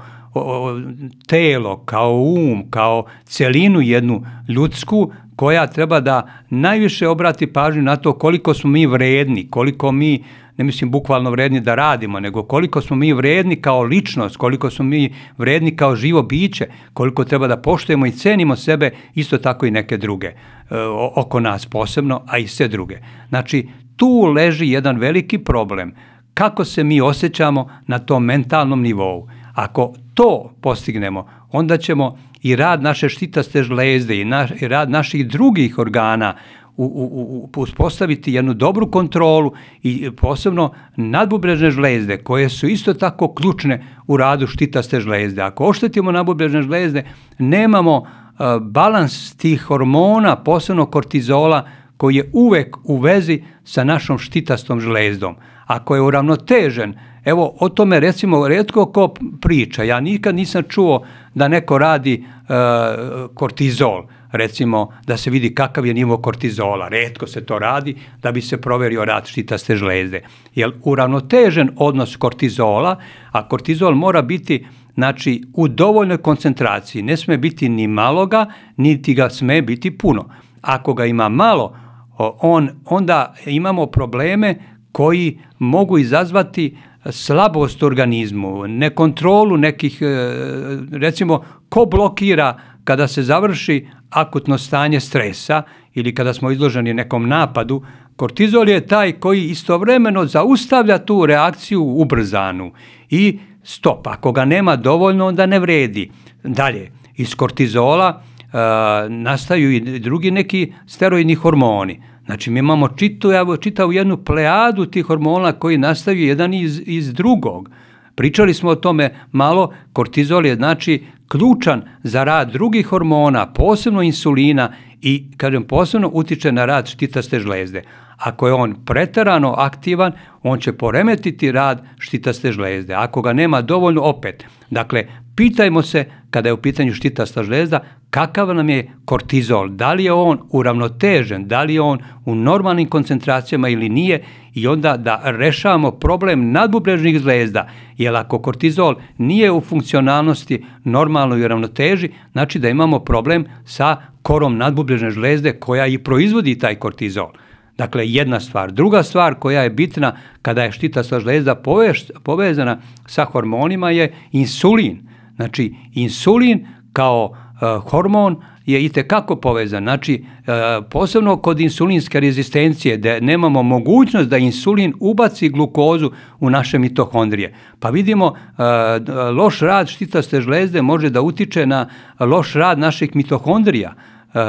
telo, kao um, kao celinu jednu ljudsku, koja treba da najviše obrati pažnju na to koliko smo mi vredni, koliko mi, ne mislim bukvalno vredni da radimo, nego koliko smo mi vredni kao ličnost, koliko smo mi vredni kao živo biće, koliko treba da poštujemo i cenimo sebe, isto tako i neke druge e, oko nas posebno, a i sve druge. Znači, tu leži jedan veliki problem. Kako se mi osjećamo na tom mentalnom nivou? Ako to postignemo, onda ćemo i rad naše štitaste žlezde i, naš, i rad naših drugih organa u, u, u, uspostaviti jednu dobru kontrolu i posebno nadbubrežne žlezde koje su isto tako ključne u radu štitaste žlezde. Ako oštetimo nadbubrežne žlezde, nemamo uh, balans tih hormona, posebno kortizola, koji je uvek u vezi sa našom štitastom žlezdom. Ako je uravnotežen, evo o tome recimo redko ko priča, ja nikad nisam čuo da neko radi uh, kortizol, recimo da se vidi kakav je nivo kortizola. Redko se to radi da bi se proverio rad štitaste žlezde. Jer uravnotežen odnos kortizola, a kortizol mora biti znači u dovoljnoj koncentraciji, ne sme biti ni maloga, niti ga sme biti puno. Ako ga ima malo, on, onda imamo probleme koji mogu izazvati slabost u organizmu, nekontrolu nekih, e, recimo, ko blokira kada se završi akutno stanje stresa ili kada smo izloženi nekom napadu, kortizol je taj koji istovremeno zaustavlja tu reakciju ubrzanu i stop. Ako ga nema dovoljno, onda ne vredi. Dalje, iz kortizola uh, nastaju i drugi neki steroidni hormoni. Znači, mi imamo čitavu, čitavu jednu plejadu tih hormona koji nastaju jedan iz, iz drugog. Pričali smo o tome malo, kortizol je znači ključan za rad drugih hormona, posebno insulina i, kažem, posebno utiče na rad štitaste žlezde. Ako je on pretarano aktivan, on će poremetiti rad štitaste žlezde. Ako ga nema dovoljno, opet. Dakle, pitajmo se, kada je u pitanju štitasta žlezda, kakav nam je kortizol, da li je on uravnotežen, da li je on u normalnim koncentracijama ili nije i onda da rešavamo problem nadbubrežnih žlezda, jer ako kortizol nije u funkcionalnosti normalno i ravnoteži, znači da imamo problem sa korom nadbubrežne žlezde koja i proizvodi taj kortizol. Dakle, jedna stvar. Druga stvar koja je bitna kada je štitasta žlezda povezana sa hormonima je insulin. Znači, insulin kao uh, hormon je i tekako povezan. Znači, uh, posebno kod insulinske rezistencije, da nemamo mogućnost da insulin ubaci glukozu u naše mitohondrije. Pa vidimo, uh, loš rad štitaste žlezde može da utiče na loš rad naših mitohondrija. Uh,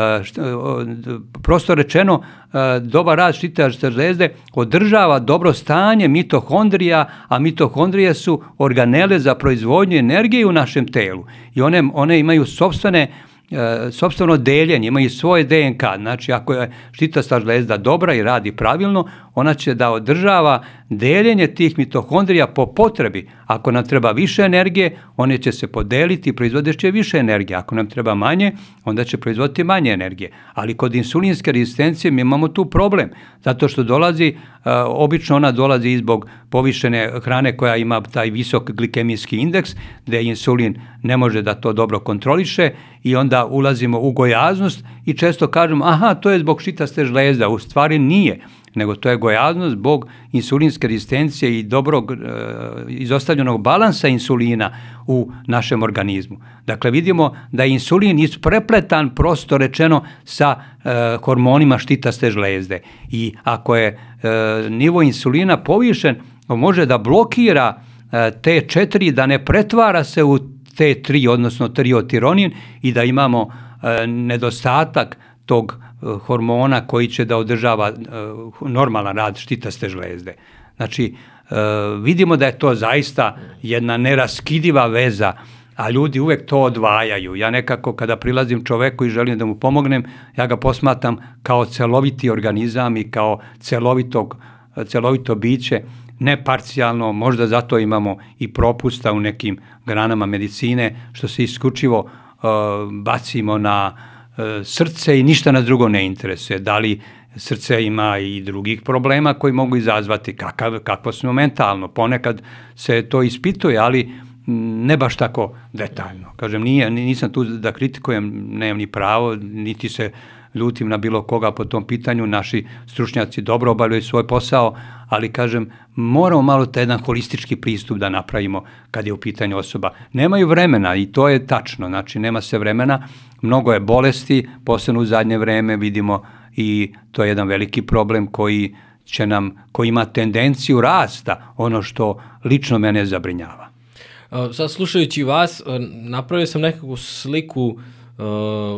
prosto rečeno, uh, dobar rad štitačke žlezde održava dobro stanje mitohondrija, a mitohondrije su organele za proizvodnju energije u našem telu. I one, one imaju sobstvene e, sobstveno deljenje, imaju svoje DNK, znači ako je štitasta žlezda dobra i radi pravilno, ona će da održava deljenje tih mitohondrija po potrebi. Ako nam treba više energije, one će se podeliti i proizvodit će više energije. Ako nam treba manje, onda će proizvoditi manje energije. Ali kod insulinske rezistencije mi imamo tu problem, zato što dolazi, obično ona dolazi zbog povišene hrane koja ima taj visok glikemijski indeks, gde insulin ne može da to dobro kontroliše i onda ulazimo u gojaznost i često kažemo, aha, to je zbog šitaste žlezda, u stvari nije nego to je gojaznost zbog insulinske rezistencije i dobrog e, izostavljenog balansa insulina u našem organizmu. Dakle, vidimo da je insulin isprepletan, prosto rečeno, sa e, hormonima štitaste žlezde. I ako je e, nivo insulina povišen, može da blokira e, T4, da ne pretvara se u T3, odnosno triotironin i da imamo e, nedostatak tog hormona koji će da održava eh, normalan rad štitaste žlezde. Znači, eh, vidimo da je to zaista jedna neraskidiva veza, a ljudi uvek to odvajaju. Ja nekako kada prilazim čoveku i želim da mu pomognem, ja ga posmatam kao celoviti organizam i kao celovitog, celovito biće, ne parcijalno, možda zato imamo i propusta u nekim granama medicine, što se isključivo uh, bacimo na uh, E, srce i ništa nas drugo ne interesuje. Da li srce ima i drugih problema koji mogu izazvati, kakav, kakvo smo mentalno. Ponekad se to ispituje, ali ne baš tako detaljno. Kažem, nije, nisam tu da kritikujem, nemam ni pravo, niti se ljutim na bilo koga po tom pitanju, naši stručnjaci dobro obavljaju svoj posao, ali kažem, moramo malo taj jedan holistički pristup da napravimo kad je u pitanju osoba. Nemaju vremena i to je tačno, znači nema se vremena, mnogo je bolesti, posebno u zadnje vreme vidimo i to je jedan veliki problem koji će nam, koji ima tendenciju rasta, ono što lično mene zabrinjava. Sad slušajući vas, napravio sam nekakvu sliku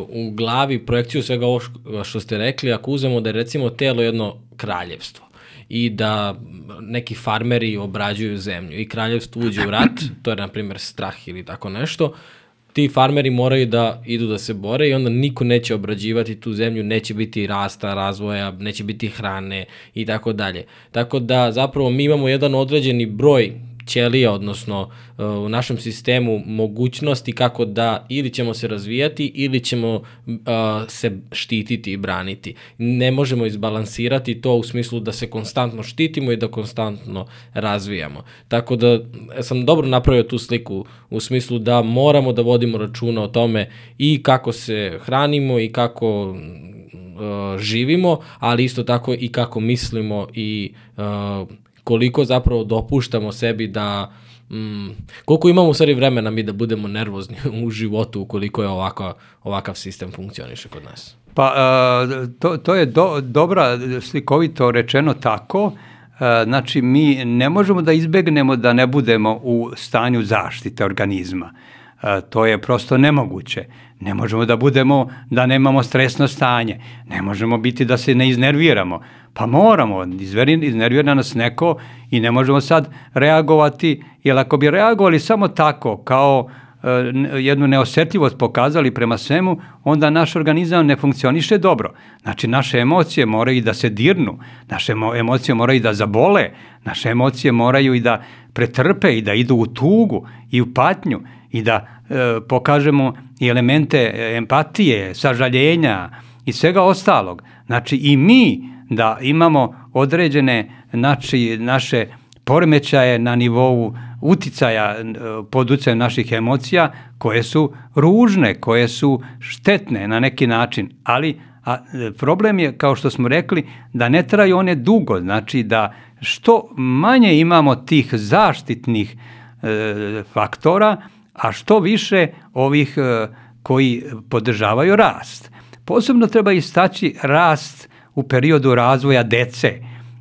u glavi projekciju svega ovo što ste rekli, ako uzmemo da je recimo telo jedno kraljevstvo i da neki farmeri obrađuju zemlju i kraljevstvo uđe u rat, to je na primjer strah ili tako nešto, ti farmeri moraju da idu da se bore i onda niko neće obrađivati tu zemlju, neće biti rasta, razvoja, neće biti hrane i tako dalje. Tako da zapravo mi imamo jedan određeni broj ćelija, odnosno uh, u našem sistemu mogućnosti kako da ili ćemo se razvijati ili ćemo uh, se štititi i braniti. Ne možemo izbalansirati to u smislu da se konstantno štitimo i da konstantno razvijamo. Tako da sam dobro napravio tu sliku u smislu da moramo da vodimo računa o tome i kako se hranimo i kako živimo, ali isto tako i kako mislimo i uh, koliko zapravo dopuštamo sebi da mm, koliko imamo u stvari vremena mi da budemo nervozni u životu ukoliko je ovako, ovakav sistem funkcioniše kod nas. Pa to, to je do, dobra slikovito rečeno tako, znači mi ne možemo da izbegnemo da ne budemo u stanju zaštite organizma. To je prosto nemoguće. Ne možemo da budemo, da nemamo stresno stanje. Ne možemo biti da se ne iznerviramo. Pa moramo, iznervira nas neko i ne možemo sad reagovati, jer ako bi reagovali samo tako, kao e, jednu neosetljivost pokazali prema svemu, onda naš organizam ne funkcioniše dobro. Znači, naše emocije moraju da se dirnu, naše emocije moraju da zabole, naše emocije moraju i da pretrpe i da idu u tugu i u patnju i da pokažemo i elemente empatije, sažaljenja i svega ostalog. Znači, i mi da imamo određene znači, naše poremećaje na nivou uticaja e, pod utjecajem naših emocija koje su ružne, koje su štetne na neki način, ali a e, problem je, kao što smo rekli, da ne traju one dugo, znači da što manje imamo tih zaštitnih e, faktora, a što više ovih e, koji podržavaju rast. Posebno treba istaći rast u periodu razvoja dece.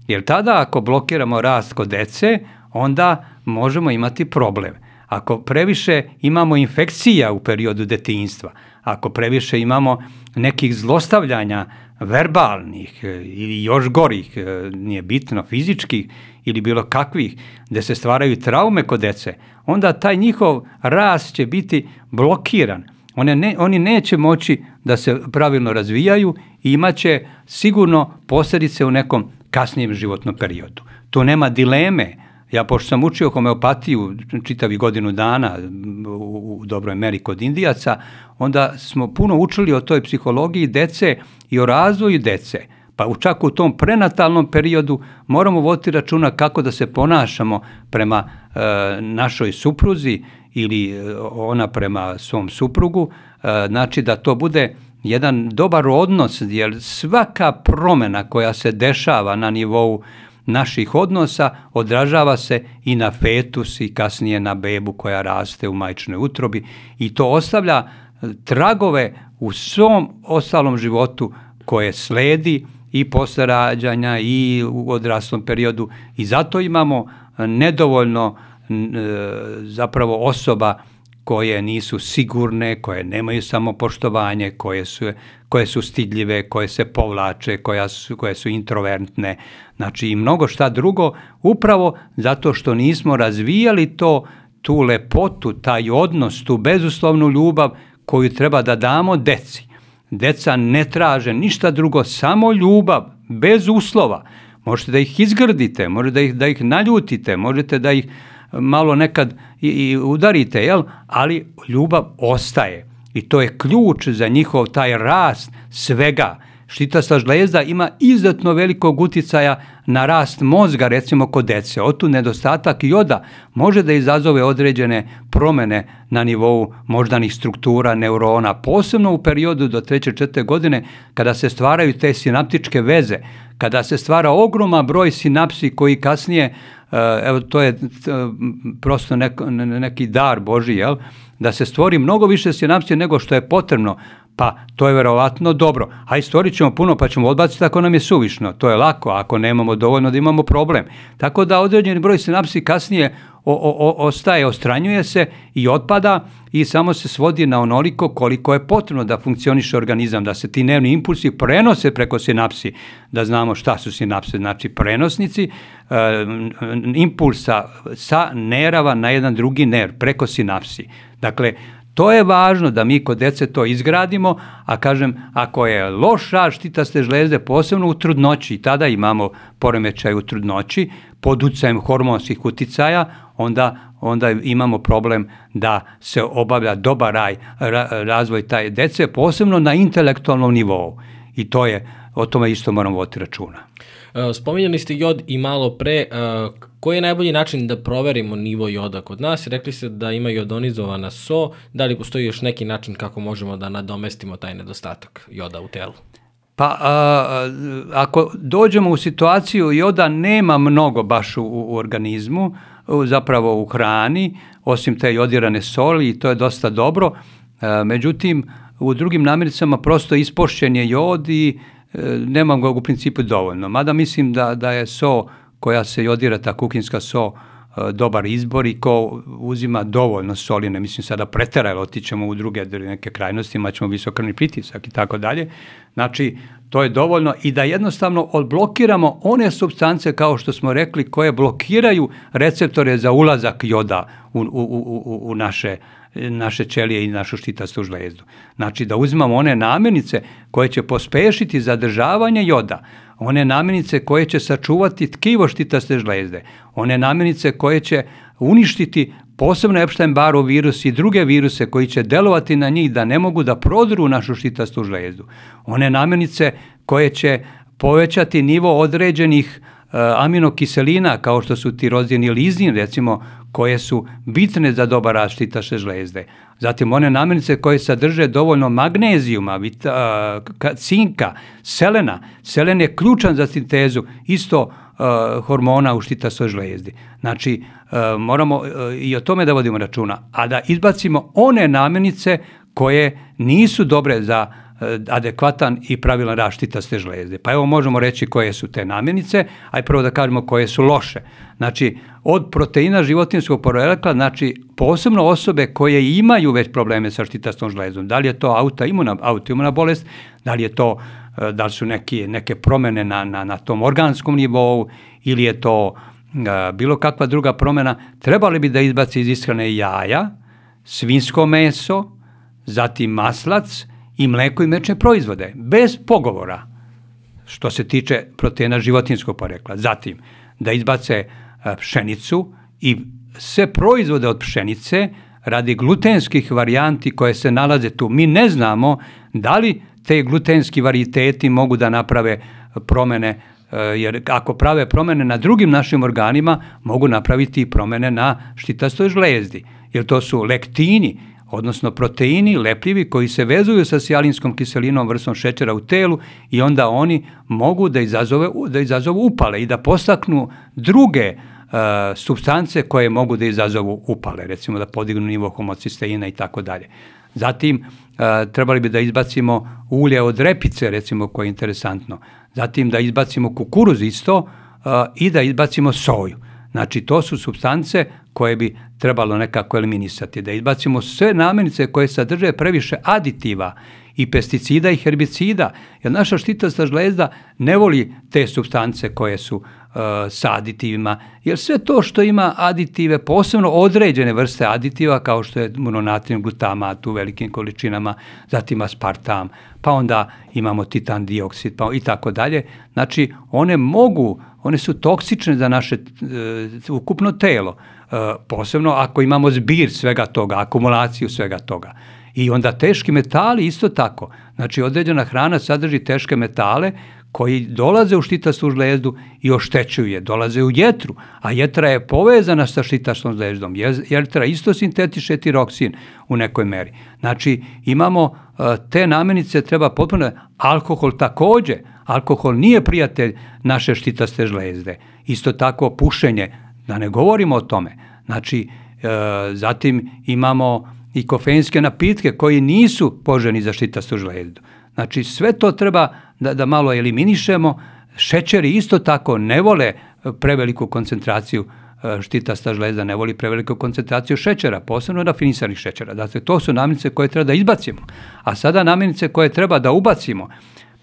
Jer tada ako blokiramo rast kod dece, onda možemo imati problem. Ako previše imamo infekcija u periodu detinjstva, ako previše imamo nekih zlostavljanja verbalnih e, ili još gorih, e, nije bitno, fizičkih ili bilo kakvih, gde se stvaraju traume kod dece, onda taj njihov rast će biti blokiran. One ne, oni neće moći da se pravilno razvijaju i imaće sigurno posljedice u nekom kasnijem životnom periodu. To nema dileme. Ja, pošto sam učio homeopatiju čitavi godinu dana u, u dobroj meri kod Indijaca, onda smo puno učili o toj psihologiji dece i o razvoju dece. Pa čak u tom prenatalnom periodu moramo voditi računa kako da se ponašamo prema e, našoj supruzi ili e, ona prema svom suprugu, e, znači da to bude jedan dobar odnos, jer svaka promena koja se dešava na nivou naših odnosa odražava se i na fetus i kasnije na bebu koja raste u majčnoj utrobi i to ostavlja e, tragove u svom ostalom životu koje sledi i posle rađanja i u odraslom periodu i zato imamo nedovoljno zapravo osoba koje nisu sigurne, koje nemaju samopoštovanje, koje su, koje su stidljive, koje se povlače, koja su, koje su introvertne, znači i mnogo šta drugo, upravo zato što nismo razvijali to, tu lepotu, taj odnos, tu bezuslovnu ljubav koju treba da damo deci. Deca ne traže ništa drugo, samo ljubav, bez uslova. Možete da ih izgrdite, možete da ih, da ih naljutite, možete da ih malo nekad i, i udarite, jel? ali ljubav ostaje. I to je ključ za njihov taj rast svega. Štitasta žlezda ima izuzetno velikog uticaja na rast mozga, recimo kod dece. Otu nedostatak joda može da izazove određene promene na nivou moždanih struktura, neurona, posebno u periodu do treće, četvrte godine kada se stvaraju te sinaptičke veze, kada se stvara ogroma broj sinapsi koji kasnije Eh, evo to je eh, prosto neko, neki dar Boži, jel? Da se stvori mnogo više sinapsija nego što je potrebno, pa to je verovatno dobro. A stvorit ćemo puno pa ćemo odbaciti ako nam je suvišno. To je lako, ako nemamo dovoljno da imamo problem. Tako da određeni broj sinapsi kasnije o, o, ostaje, ostranjuje se i otpada i samo se svodi na onoliko koliko je potrebno da funkcioniše organizam, da se ti nervni impulsi prenose preko sinapsi, da znamo šta su sinapse, znači prenosnici e, impulsa sa nerava na jedan drugi nerv, preko sinapsi. Dakle, To je važno da mi kod dece to izgradimo, a kažem, ako je loš rad štitaste žlezde, posebno u trudnoći, tada imamo poremećaj u trudnoći, pod ucajem hormonskih uticaja, onda, onda imamo problem da se obavlja dobar raj, ra, razvoj taj dece, posebno na intelektualnom nivou. I to je, o tome isto moramo voditi računa. E, spominjali ste jod i malo pre, e, koji je najbolji način da proverimo nivo joda kod nas? Rekli ste da ima jodonizovana so, da li postoji još neki način kako možemo da nadomestimo taj nedostatak joda u telu? Pa a, ako dođemo u situaciju joda nema mnogo baš u, u organizmu, zapravo u hrani, osim te jodirane soli i to je dosta dobro. A, međutim, u drugim namirnicama prosto ispošćen je jod i e, nema ga u principu dovoljno. Mada mislim da, da je so koja se jodira, ta kuhinska so, e, dobar izbor i ko uzima dovoljno soline, mislim sada pretera, jer otićemo u druge neke krajnosti, imaćemo visokrvni pritisak i tako dalje. Znači, to je dovoljno i da jednostavno odblokiramo one substance, kao što smo rekli, koje blokiraju receptore za ulazak joda u, u, u, u naše naše ćelije i našu štitastu žlezdu. Znači da uzimamo one namirnice koje će pospešiti zadržavanje joda, one namirnice koje će sačuvati tkivo štitaste žlezde, one namirnice koje će uništiti posebno Epstein-Barov virus i druge viruse koji će delovati na njih da ne mogu da prodru našu štitastu žlezdu. One namirnice koje će povećati nivo određenih uh, aminokiselina kao što su tirozin i lizin recimo koje su bitne za dobar rast štitaše žlezde. Zatim one namirnice koje sadrže dovoljno magnezijuma, vita, cinka, selena. Selen je ključan za sintezu isto uh, hormona u štitasoj žlezdi. Znači, uh, moramo uh, i o tome da vodimo računa, a da izbacimo one namirnice koje nisu dobre za adekvatan i pravilan rast štitaste žlezde. Pa evo možemo reći koje su te namirnice, aj prvo da kažemo koje su loše. Znači, od proteina životinskog porekla, znači posebno osobe koje imaju već probleme sa štitastom žlezom. Da li je to autoimuna, autoimuna bolest, da li je to e, da li su neki, neke promene na, na, na tom organskom nivou ili je to e, bilo kakva druga promena, trebali bi da izbaci iz ishrane jaja, svinsko meso, zatim maslac i mleko i mečne proizvode, bez pogovora, što se tiče proteina životinskog porekla. Zatim, da izbace pšenicu i sve proizvode od pšenice radi glutenskih varijanti koje se nalaze tu. Mi ne znamo da li te glutenski varijiteti mogu da naprave promene jer ako prave promene na drugim našim organima, mogu napraviti i promene na štitastoj žlezdi, jer to su lektini, odnosno proteini lepljivi koji se vezuju sa sjalinskom kiselinom vrstom šećera u telu i onda oni mogu da izazove, da izazovu upale i da postaknu druge uh, substance koje mogu da izazovu upale, recimo da podignu nivo homocisteina i tako dalje. Zatim, uh, trebali bi da izbacimo ulje od repice, recimo, koje je interesantno. Zatim da izbacimo kukuruz isto uh, i da izbacimo soju. Znači, to su substance koje bi trebalo nekako eliminisati, da izbacimo sve namirnice koje sadrže previše aditiva i pesticida i herbicida, jer naša štitasta žlezda ne voli te substance koje su uh, sa aditivima, jer sve to što ima aditive, posebno određene vrste aditiva, kao što je mononatrium glutamat u velikim količinama, zatim aspartam, pa onda imamo titan dioksid, pa i tako dalje, znači one mogu, one su toksične za naše uh, ukupno telo, E, posebno ako imamo zbir svega toga, akumulaciju svega toga. I onda teški metali isto tako. Znači određena hrana sadrži teške metale koji dolaze u štitastu žlezdu i oštećuju je, dolaze u jetru, a jetra je povezana sa štitastom žlezdom. Jetra isto sintetiše tiroksin u nekoj meri. Znači imamo e, te namenice, treba potpuno, alkohol takođe, alkohol nije prijatelj naše štitaste žlezde. Isto tako pušenje, Da ne govorimo o tome. Znači, e, zatim imamo i kofeinske napitke koji nisu poženi za šitastu žlezdu. Znači, sve to treba da, da malo eliminišemo. Šećeri isto tako ne vole preveliku koncentraciju e, štitasta žlezda ne voli preveliku koncentraciju šećera, posebno rafinisanih šećera. Dakle, to su namirnice koje treba da izbacimo. A sada namirnice koje treba da ubacimo,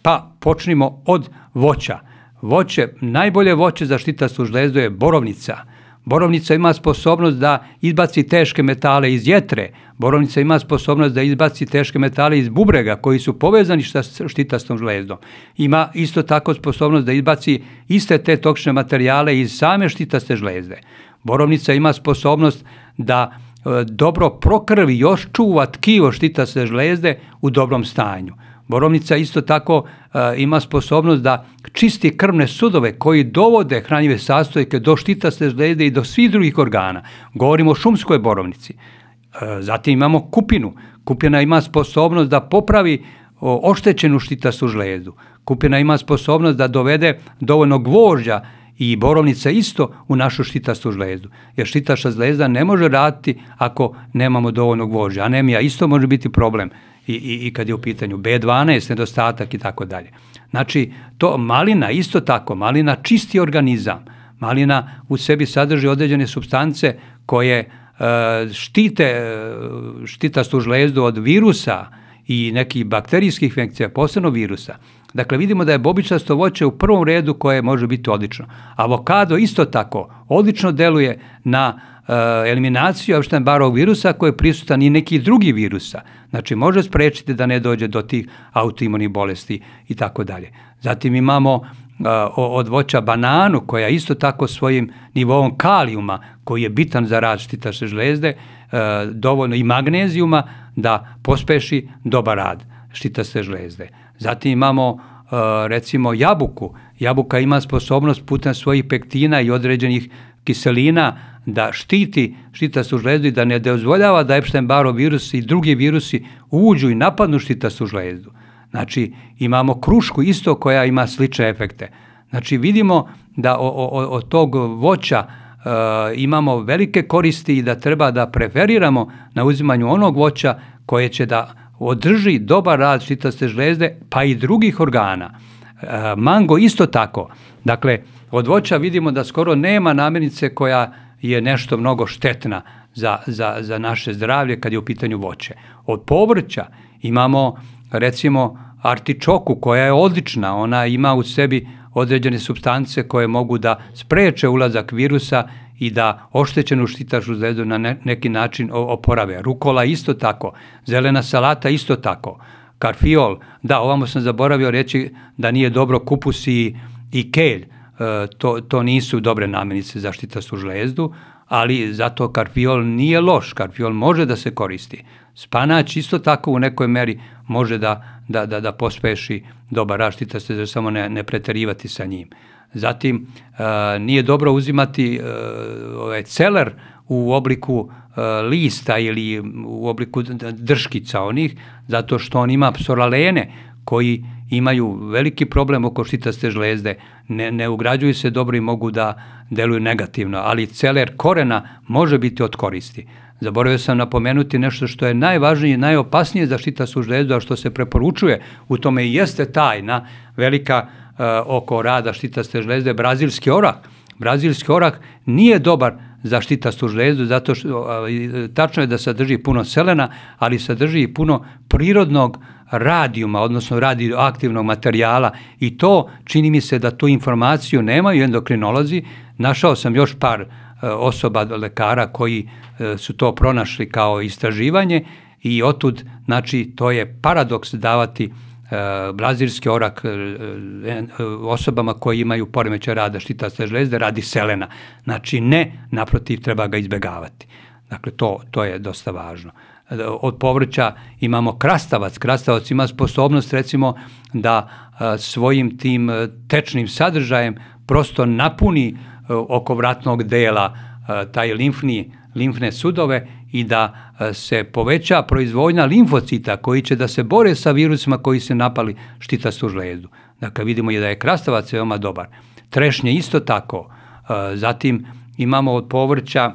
pa počnimo od voća. Voće, najbolje voće za štitastu žlezdu je borovnica – Borovnica ima sposobnost da izbaci teške metale iz jetre. Borovnica ima sposobnost da izbaci teške metale iz bubrega koji su povezani sa štitastom žlezdom. Ima isto tako sposobnost da izbaci iste te toksične materijale iz same štitaste žlezde. Borovnica ima sposobnost da e, dobro prokrvi, još čuva tkivo štitaste žlezde u dobrom stanju. Borovnica isto tako e, ima sposobnost da čisti krvne sudove koji dovode hranjive sastojke do štitaste žlezde i do svih drugih organa. Govorimo o šumskoj borovnici. E, zatim imamo kupinu. Kupina ima sposobnost da popravi oštećenu štitastu žlezdu. Kupina ima sposobnost da dovede dovoljno gvožđa i borovnica isto u našu štitastu žlezdu. Jer štitaša žlezda ne može raditi ako nemamo dovoljno gvožđa. Anemija isto može biti problem i, i, i kad je u pitanju B12, nedostatak i tako dalje. Znači, to malina isto tako, malina čisti organizam. Malina u sebi sadrži određene substance koje e, štite e, štitastu žlezdu od virusa i nekih bakterijskih infekcija, posebno virusa. Dakle, vidimo da je bobičasto voće u prvom redu koje može biti odlično. Avokado isto tako odlično deluje na Eh, eliminaciju Epstein-Barrov virusa koji je prisutan i neki drugi virusa. Znači može sprečiti da ne dođe do tih autoimunih bolesti i tako dalje. Zatim imamo uh, od voća bananu koja isto tako svojim nivoom kalijuma koji je bitan za rad štitaše žlezde, uh, dovoljno i magnezijuma da pospeši dobar rad štitaše žlezde. Zatim imamo recimo jabuku. Jabuka ima sposobnost putem svojih pektina i određenih kiselina da štiti štitastu žlezdu i da ne dozvoljava da Epstein-Barov virus i drugi virusi uđu i napadnu štitastu žlezdu. Znači, imamo krušku isto koja ima slične efekte. Znači, vidimo da od tog voća e, imamo velike koristi i da treba da preferiramo na uzimanju onog voća koje će da održi dobar rad štitaste žlezde, pa i drugih organa. E, mango isto tako. Dakle, od voća vidimo da skoro nema namirnice koja je nešto mnogo štetna za, za, za naše zdravlje kad je u pitanju voće. Od povrća imamo recimo artičoku koja je odlična, ona ima u sebi određene substance koje mogu da spreče ulazak virusa i da oštećenu štitašu zvezdu na ne, neki način oporave. Rukola isto tako, zelena salata isto tako, karfiol, da, ovamo sam zaboravio reći da nije dobro kupus i, i kelj, to, to nisu dobre namirnice za štitastu žlezdu, ali zato karfiol nije loš, karfiol može da se koristi. Spanać isto tako u nekoj meri može da, da, da, da pospeši dobar raštita se, da samo ne, ne preterivati sa njim. Zatim, e, nije dobro uzimati e, ovaj celer u obliku e, lista ili u obliku drškica onih, zato što on ima psoralene koji imaju veliki problem oko štitaste žlezde, ne, ne ugrađuju se dobro i mogu da deluju negativno, ali celer korena može biti od koristi. Zaboravio sam napomenuti nešto što je najvažnije i najopasnije za štitastu žlezdu, a što se preporučuje, u tome i jeste tajna velika uh, oko rada štitaste žlezde, brazilski orah. Brazilski orah nije dobar za štitastu žlezdu, zato što uh, tačno je da sadrži puno selena, ali sadrži i puno prirodnog radijuma, odnosno radioaktivnog materijala i to čini mi se da tu informaciju nemaju endokrinolozi. Našao sam još par e, osoba, lekara koji e, su to pronašli kao istraživanje i otud, znači, to je paradoks davati e, brazilski orak osobama koji imaju poremećaj rada štitaste žlezde radi selena. Znači ne, naprotiv treba ga izbegavati. Dakle, to, to je dosta važno od povrća imamo krastavac. Krastavac ima sposobnost recimo da svojim tim tečnim sadržajem prosto napuni oko vratnog dela taj limfni, limfne sudove i da se poveća proizvodnja limfocita koji će da se bore sa virusima koji se napali štitastu žlezdu. Dakle, vidimo i da je krastavac veoma dobar. Trešnje isto tako. Zatim imamo od povrća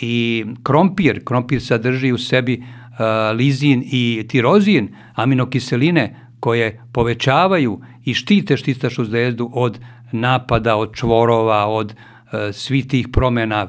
i krompir. Krompir sadrži u sebi uh, lizin i tirozin, aminokiseline koje povećavaju i štite štistašu zvezdu od napada, od čvorova, od svi tih promena, e,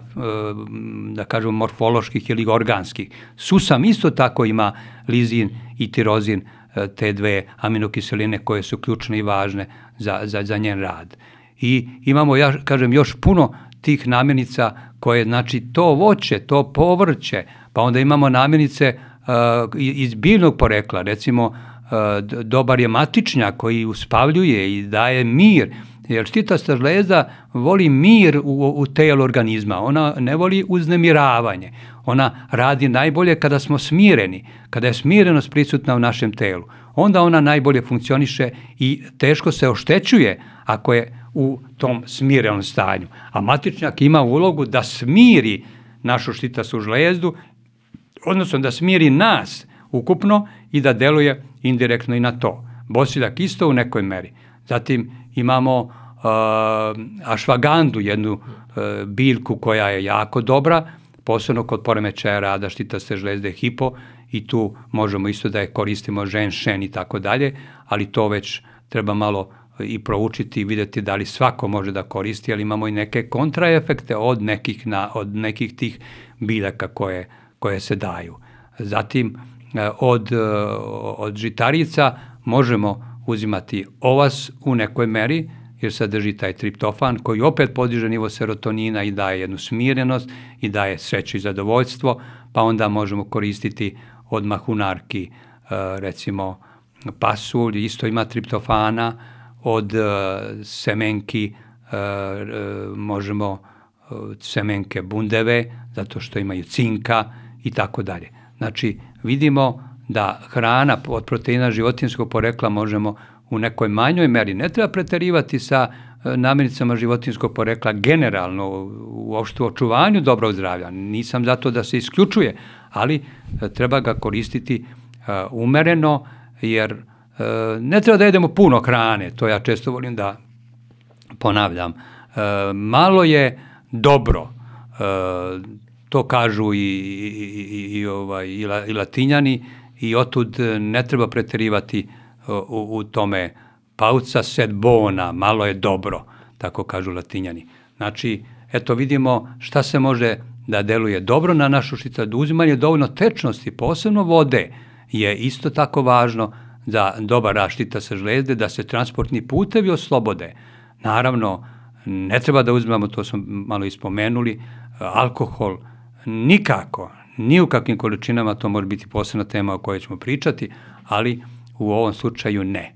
da kažemo, morfoloških ili organskih. Susam isto tako ima lizin i tirozin, e, te dve aminokiseline koje su ključne i važne za, za, za njen rad. I imamo, ja kažem, još puno tih namirnica koje, znači, to voće, to povrće, pa onda imamo namirnice uh, iz biljnog porekla, recimo, uh, dobar je matičnjak koji uspavljuje i daje mir, jer štitasta žlezda voli mir u, u telu organizma, ona ne voli uznemiravanje, ona radi najbolje kada smo smireni, kada je smirenost prisutna u našem telu, onda ona najbolje funkcioniše i teško se oštećuje ako je u tom smirenom stanju. A matičnjak ima ulogu da smiri našu štitastu žlezdu, odnosno da smiri nas ukupno i da deluje indirektno i na to. Bosiljak isto u nekoj meri. Zatim imamo ašvagandu, jednu uh, biljku koja je jako dobra, posebno kod poremećaja rada štitaste žlezde hipo i tu možemo isto da je koristimo ženšen i tako dalje, ali to već treba malo i proučiti i videti da li svako može da koristi, ali imamo i neke kontraefekte od nekih, na, od nekih tih biljaka koje, koje se daju. Zatim, e, od, od žitarica možemo uzimati ovas u nekoj meri, jer sadrži taj triptofan koji opet podiže nivo serotonina i daje jednu smirenost i daje sreću i zadovoljstvo, pa onda možemo koristiti od mahunarki, e, recimo pasulj, isto ima triptofana, od uh, semenki uh, možemo semenke bundeve, zato što imaju cinka i tako dalje. Znači, vidimo da hrana od proteina životinskog porekla možemo u nekoj manjoj meri, ne treba preterivati sa namirnicama životinskog porekla generalno u opštu očuvanju dobrog zdravlja. Nisam zato da se isključuje, ali treba ga koristiti umereno, jer ne treba da jedemo puno hrane, to ja često volim da ponavljam. E, malo je dobro, e, to kažu i, i, i, ovaj, i, la, i latinjani i otud ne treba preterivati u, u tome pauca sed bona, malo je dobro, tako kažu latinjani. Znači, eto vidimo šta se može da deluje dobro na našu da uzimanje dovoljno tečnosti, posebno vode, je isto tako važno, za dobar raštita sa žlezde, da se transportni putevi oslobode. Naravno, ne treba da uzmemo, to smo malo ispomenuli, alkohol nikako, ni u kakvim količinama, to može biti posebna tema o kojoj ćemo pričati, ali u ovom slučaju ne.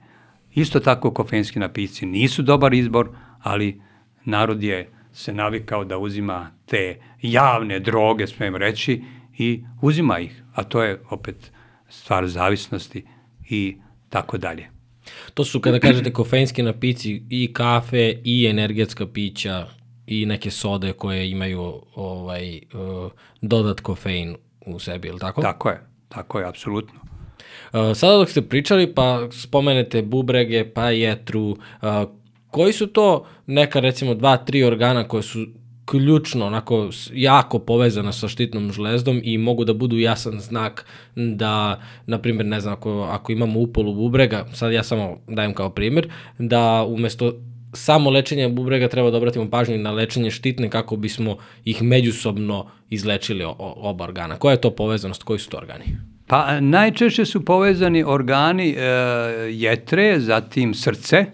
Isto tako kofeinski napici nisu dobar izbor, ali narod je se navikao da uzima te javne droge, smijem reći, i uzima ih, a to je opet stvar zavisnosti i tako dalje. To su kada kažete kofeinski napici i kafe i energetska pića i neke sode koje imaju ovaj uh, dodat kofein u sebi, ili tako? Tako je, tako je, apsolutno. Uh, sada dok ste pričali, pa spomenete bubrege, pa jetru, uh, koji su to neka recimo dva, tri organa koje su ključno, onako jako povezana sa štitnom žlezdom i mogu da budu jasan znak da, na primjer, ne znam, ako, ako imamo upolu bubrega, sad ja samo dajem kao primjer, da umesto samo lečenja bubrega treba da obratimo pažnju na lečenje štitne kako bismo ih međusobno izlečili oba organa. Koja je to povezanost? Koji su to organi? Pa najčešće su povezani organi e, jetre, zatim srce,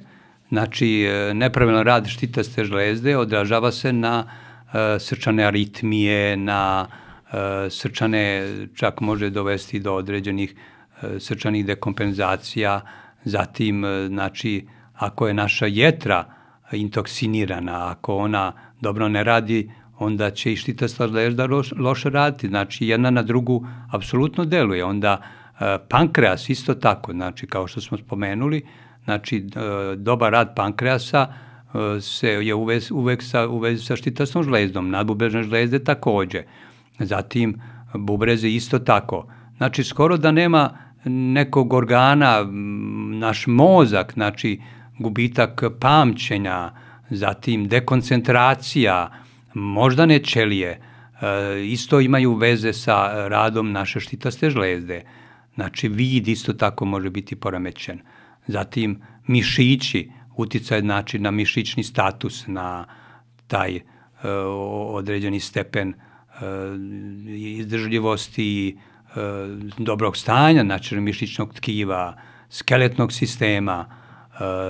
Znači, e, nepravilno rad štitaste žlezde odražava se na e, srčane aritmije, na e, srčane, čak može dovesti do određenih e, srčanih dekompenzacija, zatim, e, znači, ako je naša jetra intoksinirana, ako ona dobro ne radi, onda će i štitasta žlezda loš, loše raditi, znači jedna na drugu apsolutno deluje, onda e, pankreas isto tako, znači kao što smo spomenuli, Znači, e, dobar rad pankreasa e, se je uvez, uvek sa, uvez sa štitasnom žlezdom, nadbubrežne žlezde takođe. Zatim, bubreze isto tako. Znači, skoro da nema nekog organa, naš mozak, znači gubitak pamćenja, zatim dekoncentracija, moždane ćelije, e, isto imaju veze sa radom naše štitaste žlezde. Znači, vid isto tako može biti poremećen zatim mišići, uticaj znači na mišićni status, na taj određeni stepen izdržljivosti, dobrog stanja, znači mišićnog tkiva, skeletnog sistema,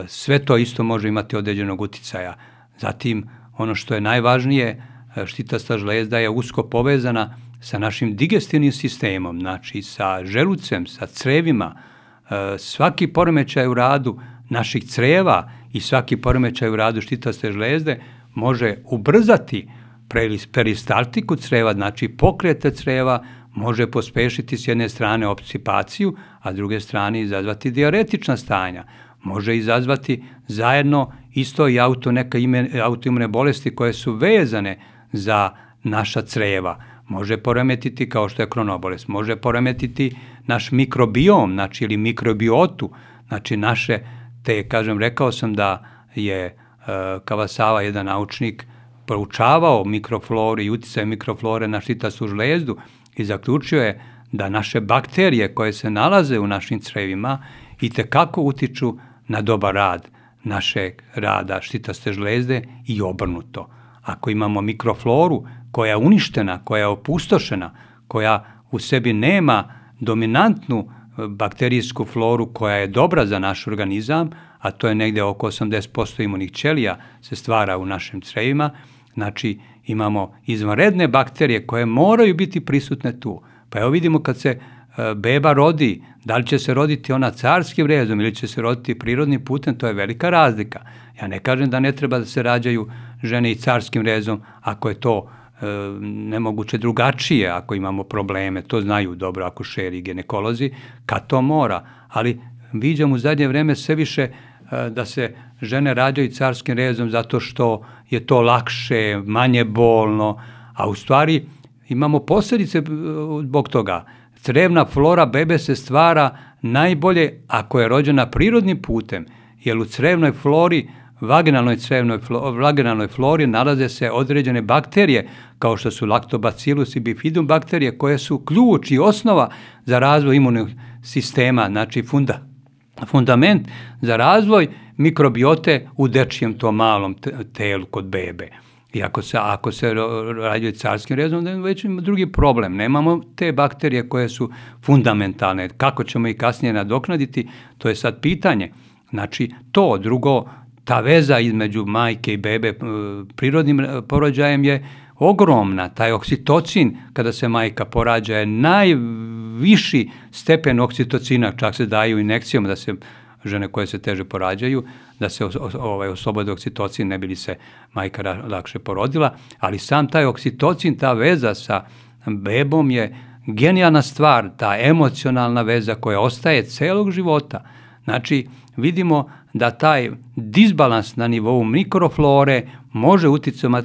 sve to isto može imati određenog uticaja. Zatim, ono što je najvažnije, štitasta žlezda je usko povezana sa našim digestivnim sistemom, znači sa želucem, sa crevima. Svaki poremećaj u radu naših creva i svaki poremećaj u radu štitaste žlezde može ubrzati peristaltiku creva, znači pokrete creva, može pospešiti s jedne strane obsipaciju, a s druge strane izazvati diaretična stanja. Može izazvati zajedno isto i auto, neka ime, autoimune bolesti koje su vezane za naša creva. Može poremetiti kao što je kronobolest, može poremetiti naš mikrobiom, znači ili mikrobiotu, znači naše, te, kažem, rekao sam da je e, Kavasava, jedan naučnik, proučavao mikroflore i uticaj mikroflore na štitastu žlezdu i zaključio je da naše bakterije koje se nalaze u našim crevima i kako utiču na dobar rad našeg rada štitaste žlezde i obrnuto. Ako imamo mikrofloru koja je uništena, koja je opustošena, koja u sebi nema dominantnu e, bakterijsku floru koja je dobra za naš organizam, a to je negde oko 80% imunih ćelija se stvara u našim crevima, znači imamo izvanredne bakterije koje moraju biti prisutne tu. Pa evo vidimo kad se e, beba rodi, da li će se roditi ona carskim rezom ili će se roditi prirodnim putem, to je velika razlika. Ja ne kažem da ne treba da se rađaju žene i carskim rezom ako je to e, nemoguće drugačije, ako imamo probleme, to znaju dobro ako šeri ginekolozi, kad to mora. Ali viđam u zadnje vreme sve više e, da se žene rađaju carskim rezom zato što je to lakše, manje bolno, a u stvari imamo posljedice e, zbog toga. Crevna flora bebe se stvara najbolje ako je rođena prirodnim putem, jer u crevnoj flori vaginalnoj crevnoj vaginalnoj flori nalaze se određene bakterije kao što su lactobacillus i bifidum bakterije koje su ključ i osnova za razvoj imunog sistema, znači funda, fundament za razvoj mikrobiote u dečijem to malom telu kod bebe. I ako se, ako se radi carskim rezom, da već ima drugi problem. Nemamo te bakterije koje su fundamentalne. Kako ćemo ih kasnije nadoknaditi, to je sad pitanje. Znači, to drugo, ta veza između majke i bebe prirodnim porođajem je ogromna. Taj oksitocin, kada se majka porađa, je najviši stepen oksitocina, čak se daju inekcijom da se žene koje se teže porađaju, da se ovaj, oslobode oksitocin, ne bi li se majka lakše porodila, ali sam taj oksitocin, ta veza sa bebom je genijalna stvar, ta emocionalna veza koja ostaje celog života. Znači, vidimo da taj disbalans na nivou mikroflore može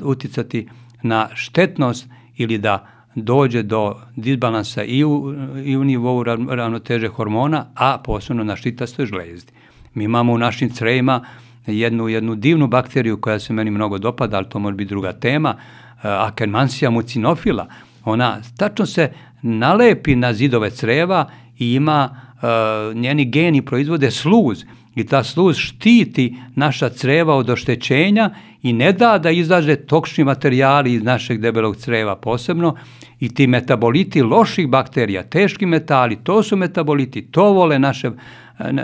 uticati na štetnost ili da dođe do disbalansa i u, i u nivou ravnoteže hormona, a posebno na štitastoj žlezdi. Mi imamo u našim crejima jednu, jednu divnu bakteriju koja se meni mnogo dopada, ali to može biti druga tema, eh, Akkermansia mucinofila. Ona tačno se nalepi na zidove creva i ima, uh, njeni geni proizvode sluz i ta sluz štiti naša creva od oštećenja i ne da da izađe toksični materijali iz našeg debelog creva posebno i ti metaboliti loših bakterija, teški metali, to su metaboliti, to vole naše,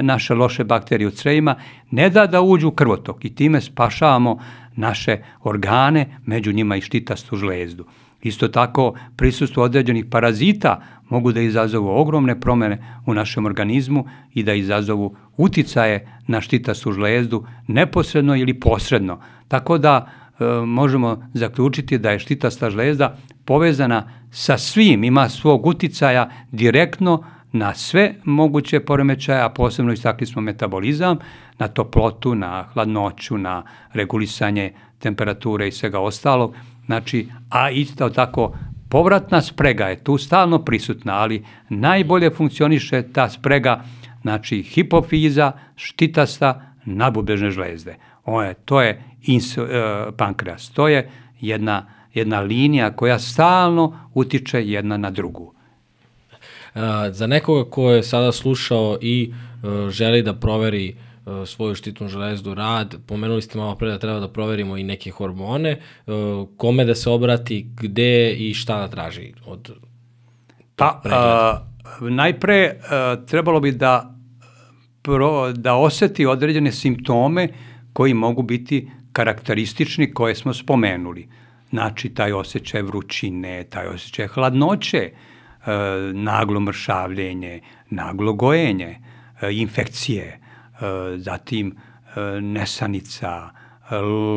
naše loše bakterije u crevima, ne da da uđu u krvotok i time spašavamo naše organe, među njima i štitastu žlezdu. Isto tako, prisustvo određenih parazita mogu da izazovu ogromne promene u našem organizmu i da izazovu uticaje na štitastu žlezdu neposredno ili posredno. Tako da e, možemo zaključiti da je štitasta žlezda povezana sa svim, ima svog uticaja direktno na sve moguće poremećaje, a posebno istakli smo metabolizam, na toplotu, na hladnoću, na regulisanje temperature i svega ostalog. Znači, a isto tako povratna sprega je tu stalno prisutna, ali najbolje funkcioniše ta sprega, znači hipofiza, štitasta, nabubrežne žlezde. O je, to je ins, e, pankreas, to je jedna, jedna linija koja stalno utiče jedna na drugu. E, za nekoga ko je sada slušao i e, želi da proveri uh, svoju štitnu železdu, rad, pomenuli ste malo pre da treba da proverimo i neke hormone, uh, kome da se obrati, gde i šta da traži od Pa, a, najpre a, trebalo bi da, pro, da oseti određene simptome koji mogu biti karakteristični koje smo spomenuli. Znači, taj osjećaj vrućine, taj osjećaj hladnoće, e, naglo mršavljenje, naglo gojenje, e, infekcije, e, zatim e, nesanica,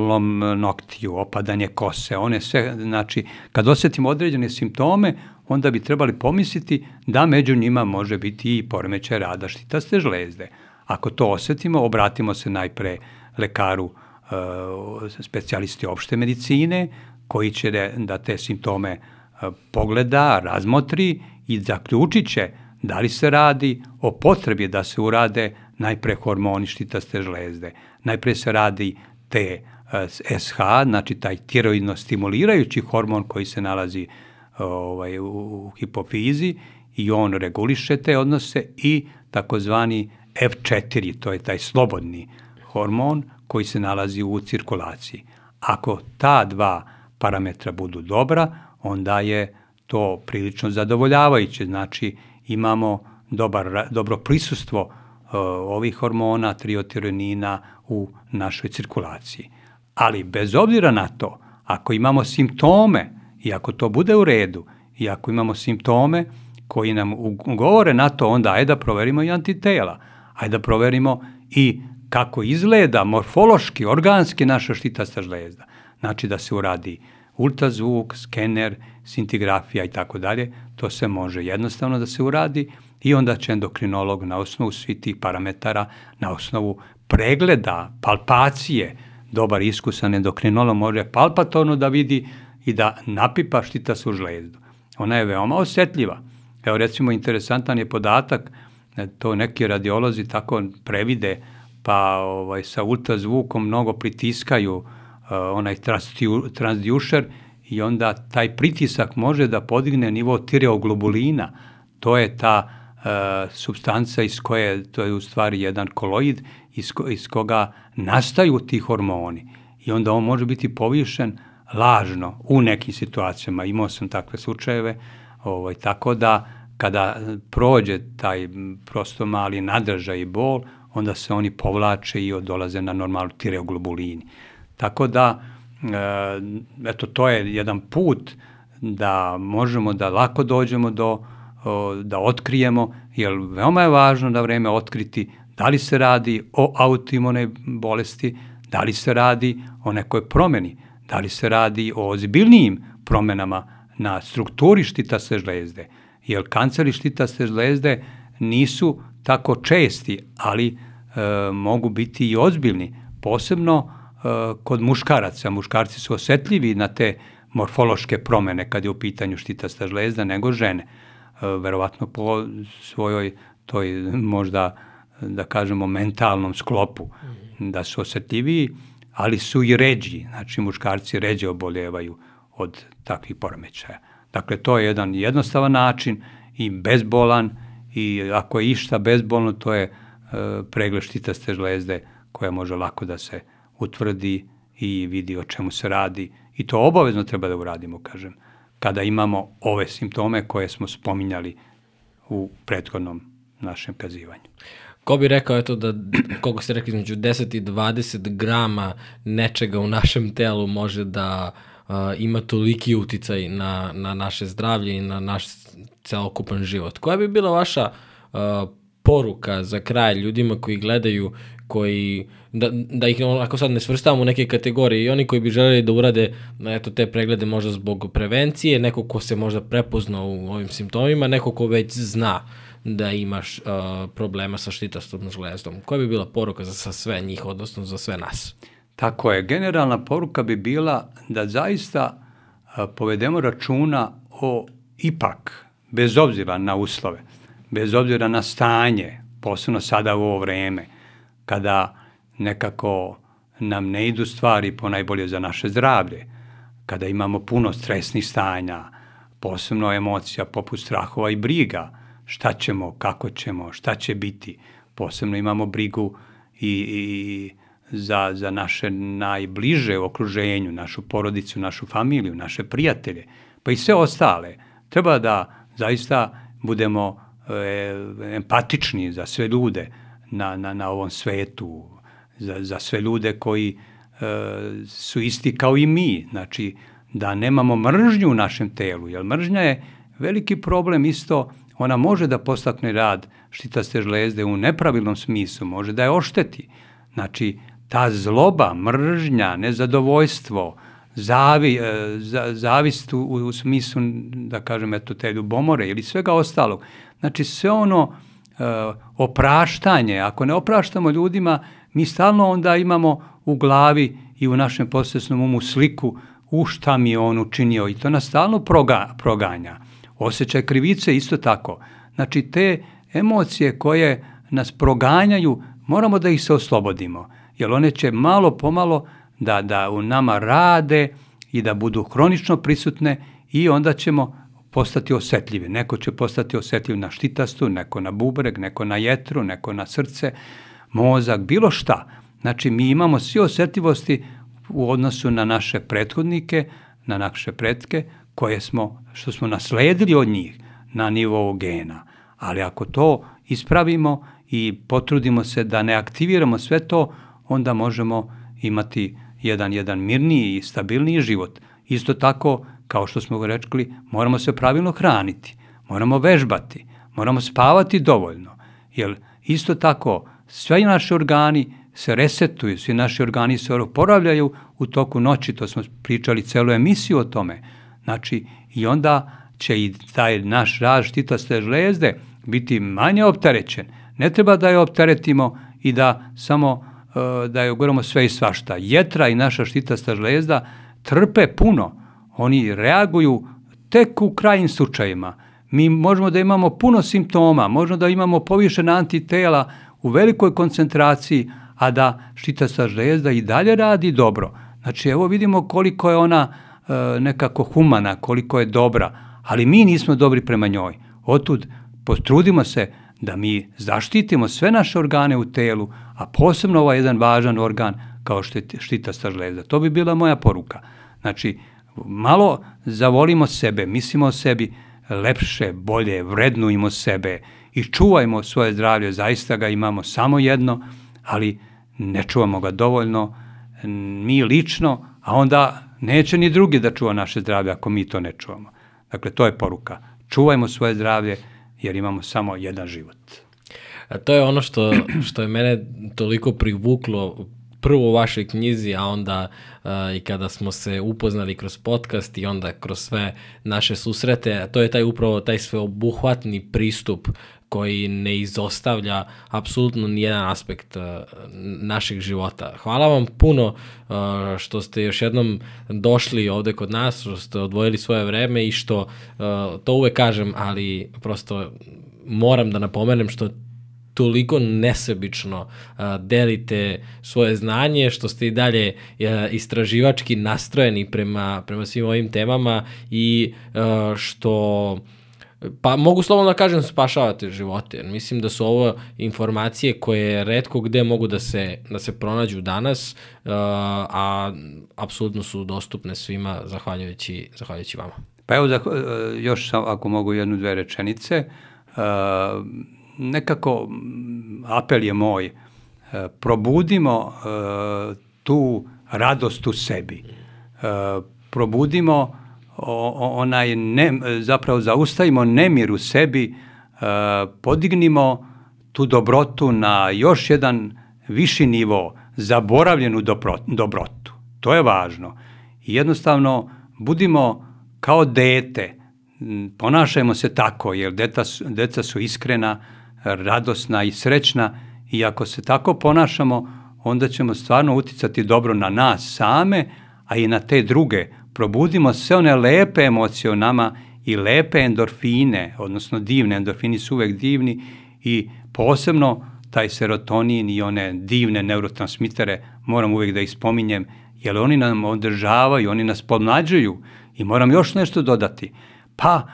lom noktiju, opadanje kose, one sve, znači, kad osetimo određene simptome, onda bi trebali pomisliti da među njima može biti i poremećaj rada štitaste žlezde. Ako to osetimo, obratimo se najpre lekaru e, specijalisti opšte medicine, koji će da, te simptome e, pogleda, razmotri i zaključit će da li se radi o potrebi da se urade najpre hormoni štitaste žlezde. Najpre se radi te SH, znači taj tiroidno stimulirajući hormon koji se nalazi ovaj, u hipofizi i on reguliše te odnose i takozvani F4, to je taj slobodni hormon koji se nalazi u cirkulaciji. Ako ta dva parametra budu dobra, onda je to prilično zadovoljavajuće, znači imamo dobar, dobro prisustvo ovih hormona, triotironina u našoj cirkulaciji. Ali bez obzira na to, ako imamo simptome I ako to bude u redu, i ako imamo simptome koji nam govore na to, onda ajde da proverimo i antitela. Ajde da proverimo i kako izgleda morfološki, organski naša štitasta žlezda. Znači da se uradi ultrazvuk, skener, sintigrafija i tako dalje, to se može jednostavno da se uradi i onda će endokrinolog na osnovu svih tih parametara, na osnovu pregleda, palpacije, dobar iskusan endokrinolog može palpatorno da vidi i da napipa štitasnu žlezdu. Ona je veoma osetljiva. Evo recimo interesantan je podatak, e, to neki radiolozi tako previde, pa ovaj, sa ultrazvukom mnogo pritiskaju uh, onaj transdušer i onda taj pritisak može da podigne nivo tireoglobulina. To je ta uh, substanca iz koje, to je u stvari jedan koloid iz, ko, iz koga nastaju ti hormoni. I onda on može biti povišen lažno u nekim situacijama. Imao sam takve slučajeve, ovaj, tako da kada prođe taj prosto mali nadražaj i bol, onda se oni povlače i dolaze na normalnu tireoglobulini. Tako da, e, eto, to je jedan put da možemo da lako dođemo do, da otkrijemo, jer veoma je važno na vreme otkriti da li se radi o autoimunoj bolesti, da li se radi o nekoj promeni Da li se radi o ozbiljnijim promenama na strukturi štitaste žlezde? Jer kanceri štitaste žlezde nisu tako česti, ali e, mogu biti i ozbiljni, posebno kod muškaraca. Muškarci su osetljivi na te morfološke promene kad je u pitanju štitasta žlezda nego žene. E, verovatno po svojoj toj možda da kažemo mentalnom sklopu da su osetljiviji ali su i ređi, znači muškarci ređe oboljevaju od takvih poremećaja. Dakle, to je jedan jednostavan način i bezbolan i ako je išta bezbolno, to je e, pregled štitaste žlezde koja može lako da se utvrdi i vidi o čemu se radi i to obavezno treba da uradimo, kažem, kada imamo ove simptome koje smo spominjali u prethodnom našem kazivanju. Ko bi rekao eto da, koliko ste rekli, između 10 i 20 grama nečega u našem telu može da uh, ima toliki uticaj na, na naše zdravlje i na naš celokupan život. Koja bi bila vaša uh, poruka za kraj ljudima koji gledaju, koji, da, da ih ako sad ne svrstavamo u neke kategorije i oni koji bi želeli da urade eto, te preglede možda zbog prevencije, neko ko se možda prepoznao u ovim simptomima, neko ko već zna da imaš uh, problema sa štitastom žlezdom. Koja bi bila poruka za, za sve njih, odnosno za sve nas? Tako je. Generalna poruka bi bila da zaista uh, povedemo računa o ipak, bez obzira na uslove, bez obzira na stanje, posebno sada u ovo vreme, kada nekako nam ne idu stvari po najbolje za naše zdravlje, kada imamo puno stresnih stanja, posebno emocija poput strahova i briga, šta ćemo, kako ćemo, šta će biti. Posebno imamo brigu i, i za, za naše najbliže u okruženju, našu porodicu, našu familiju, naše prijatelje, pa i sve ostale. Treba da zaista budemo e, empatični za sve ljude na, na, na ovom svetu, za, za sve ljude koji e, su isti kao i mi, znači da nemamo mržnju u našem telu, jer mržnja je veliki problem isto, ona može da postakne rad štitaste žlezde u nepravilnom smislu, može da je ošteti. Znači, ta zloba, mržnja, nezadovoljstvo, zavi, e, zavist u, u smislu, da kažem, eto, te ljubomore ili svega ostalog. Znači, sve ono opraštanje, ako ne opraštamo ljudima, mi stalno onda imamo u glavi i u našem posvesnom umu sliku u šta mi je on učinio i to nas stalno proga, proganja. Osećaj krivice isto tako. Znači, te emocije koje nas proganjaju, moramo da ih se oslobodimo, jer one će malo pomalo da, da u nama rade i da budu hronično prisutne i onda ćemo postati osetljivi. Neko će postati osetljiv na štitastu, neko na bubreg, neko na jetru, neko na srce, mozak, bilo šta. Znači, mi imamo svi osetljivosti u odnosu na naše prethodnike, na naše pretke, koje smo, što smo nasledili od njih na nivou gena. Ali ako to ispravimo i potrudimo se da ne aktiviramo sve to, onda možemo imati jedan, jedan mirniji i stabilniji život. Isto tako, kao što smo rekli, moramo se pravilno hraniti, moramo vežbati, moramo spavati dovoljno, jer isto tako sve naši organi se resetuju, svi naši organi se oporavljaju u toku noći, to smo pričali celu emisiju o tome. Znači, i onda će i taj naš rad štitaste žlezde biti manje opterećen. Ne treba da je opteretimo i da samo e, da je ugoramo sve i svašta. Jetra i naša štitasta žlezda trpe puno. Oni reaguju tek u krajnim slučajima. Mi možemo da imamo puno simptoma, možemo da imamo povišena antitela u velikoj koncentraciji, a da štitasta žlezda i dalje radi dobro. Znači, evo vidimo koliko je ona e, nekako humana, koliko je dobra, ali mi nismo dobri prema njoj. Otud potrudimo se da mi zaštitimo sve naše organe u telu, a posebno ovaj jedan važan organ kao što je štitasta žlezda. To bi bila moja poruka. Znači, malo zavolimo sebe, mislimo o sebi lepše, bolje, vrednujemo sebe i čuvajmo svoje zdravlje, zaista ga imamo samo jedno, ali ne čuvamo ga dovoljno, mi lično, a onda neće ni drugi da čuva naše zdravlje ako mi to ne čuvamo. Dakle, to je poruka. Čuvajmo svoje zdravlje jer imamo samo jedan život. A to je ono što, što je mene toliko privuklo prvo u vašoj knjizi, a onda uh, i kada smo se upoznali kroz podcast i onda kroz sve naše susrete, to je taj upravo taj sveobuhvatni pristup koji ne izostavlja apsolutno nijedan aspekt uh, našeg života. Hvala vam puno uh, što ste još jednom došli ovde kod nas, što ste odvojili svoje vreme i što, to uvek kažem, ali prosto moram da napomenem što toliko nesebično delite svoje znanje, što ste i dalje istraživački nastrojeni prema, prema svim ovim temama i što pa mogu slobodno da kažem spašavate živote. Mislim da su ovo informacije koje redko gde mogu da se, da se pronađu danas, a apsolutno su dostupne svima zahvaljujući, zahvaljujući vama. Pa evo, još ako mogu jednu, dve rečenice. Uh, nekako apel je moj, uh, probudimo tu radost u sebi. Probudimo onaj ne, zapravo zaustavimo nemir u sebi, e, podignimo tu dobrotu na još jedan viši nivo, zaboravljenu dobrotu. To je važno. I jednostavno budimo kao dete, ponašajmo se tako, jer deca, deca su iskrena, radosna i srećna i ako se tako ponašamo, onda ćemo stvarno uticati dobro na nas same, a i na te druge, probudimo sve one lepe emocije u nama i lepe endorfine, odnosno divne, endorfini su uvek divni i posebno taj serotonin i one divne neurotransmitere moram uvek da ih spominjem, jer oni nam održavaju, oni nas podmlađuju. I moram još nešto dodati. Pa,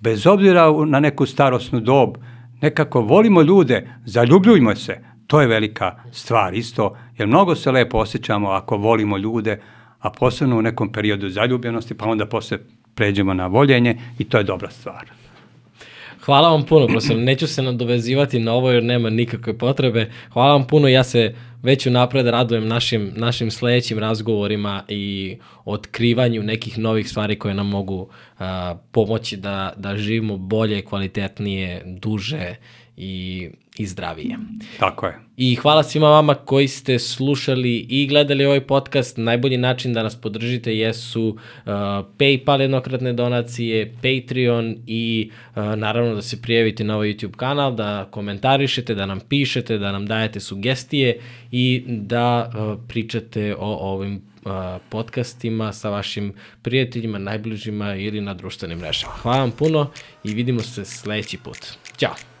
bez obzira na neku starosnu dob, nekako volimo ljude, zaljubljujmo se, To je velika stvar isto, jer mnogo se lepo osjećamo ako volimo ljude, a posebno u nekom periodu zaljubljenosti, pa onda posle pređemo na voljenje i to je dobra stvar. Hvala vam puno, profesor. Neću se nadovezivati na ovo jer nema nikakve potrebe. Hvala vam puno, ja se već unapred radujem našim, našim sledećim razgovorima i otkrivanju nekih novih stvari koje nam mogu uh, pomoći da, da živimo bolje, kvalitetnije, duže i i zdravije. Tako je. I hvala svima vama koji ste slušali i gledali ovaj podcast. Najbolji način da nas podržite jesu uh, PayPal jednokratne donacije, Patreon i uh, naravno da se prijavite na ovaj YouTube kanal, da komentarišete, da nam pišete, da nam dajete sugestije i da uh, pričate o ovim uh, podcastima sa vašim prijateljima, najbližima ili na društvenim mrežama. Hvala vam puno i vidimo se sledeći put. Ćao!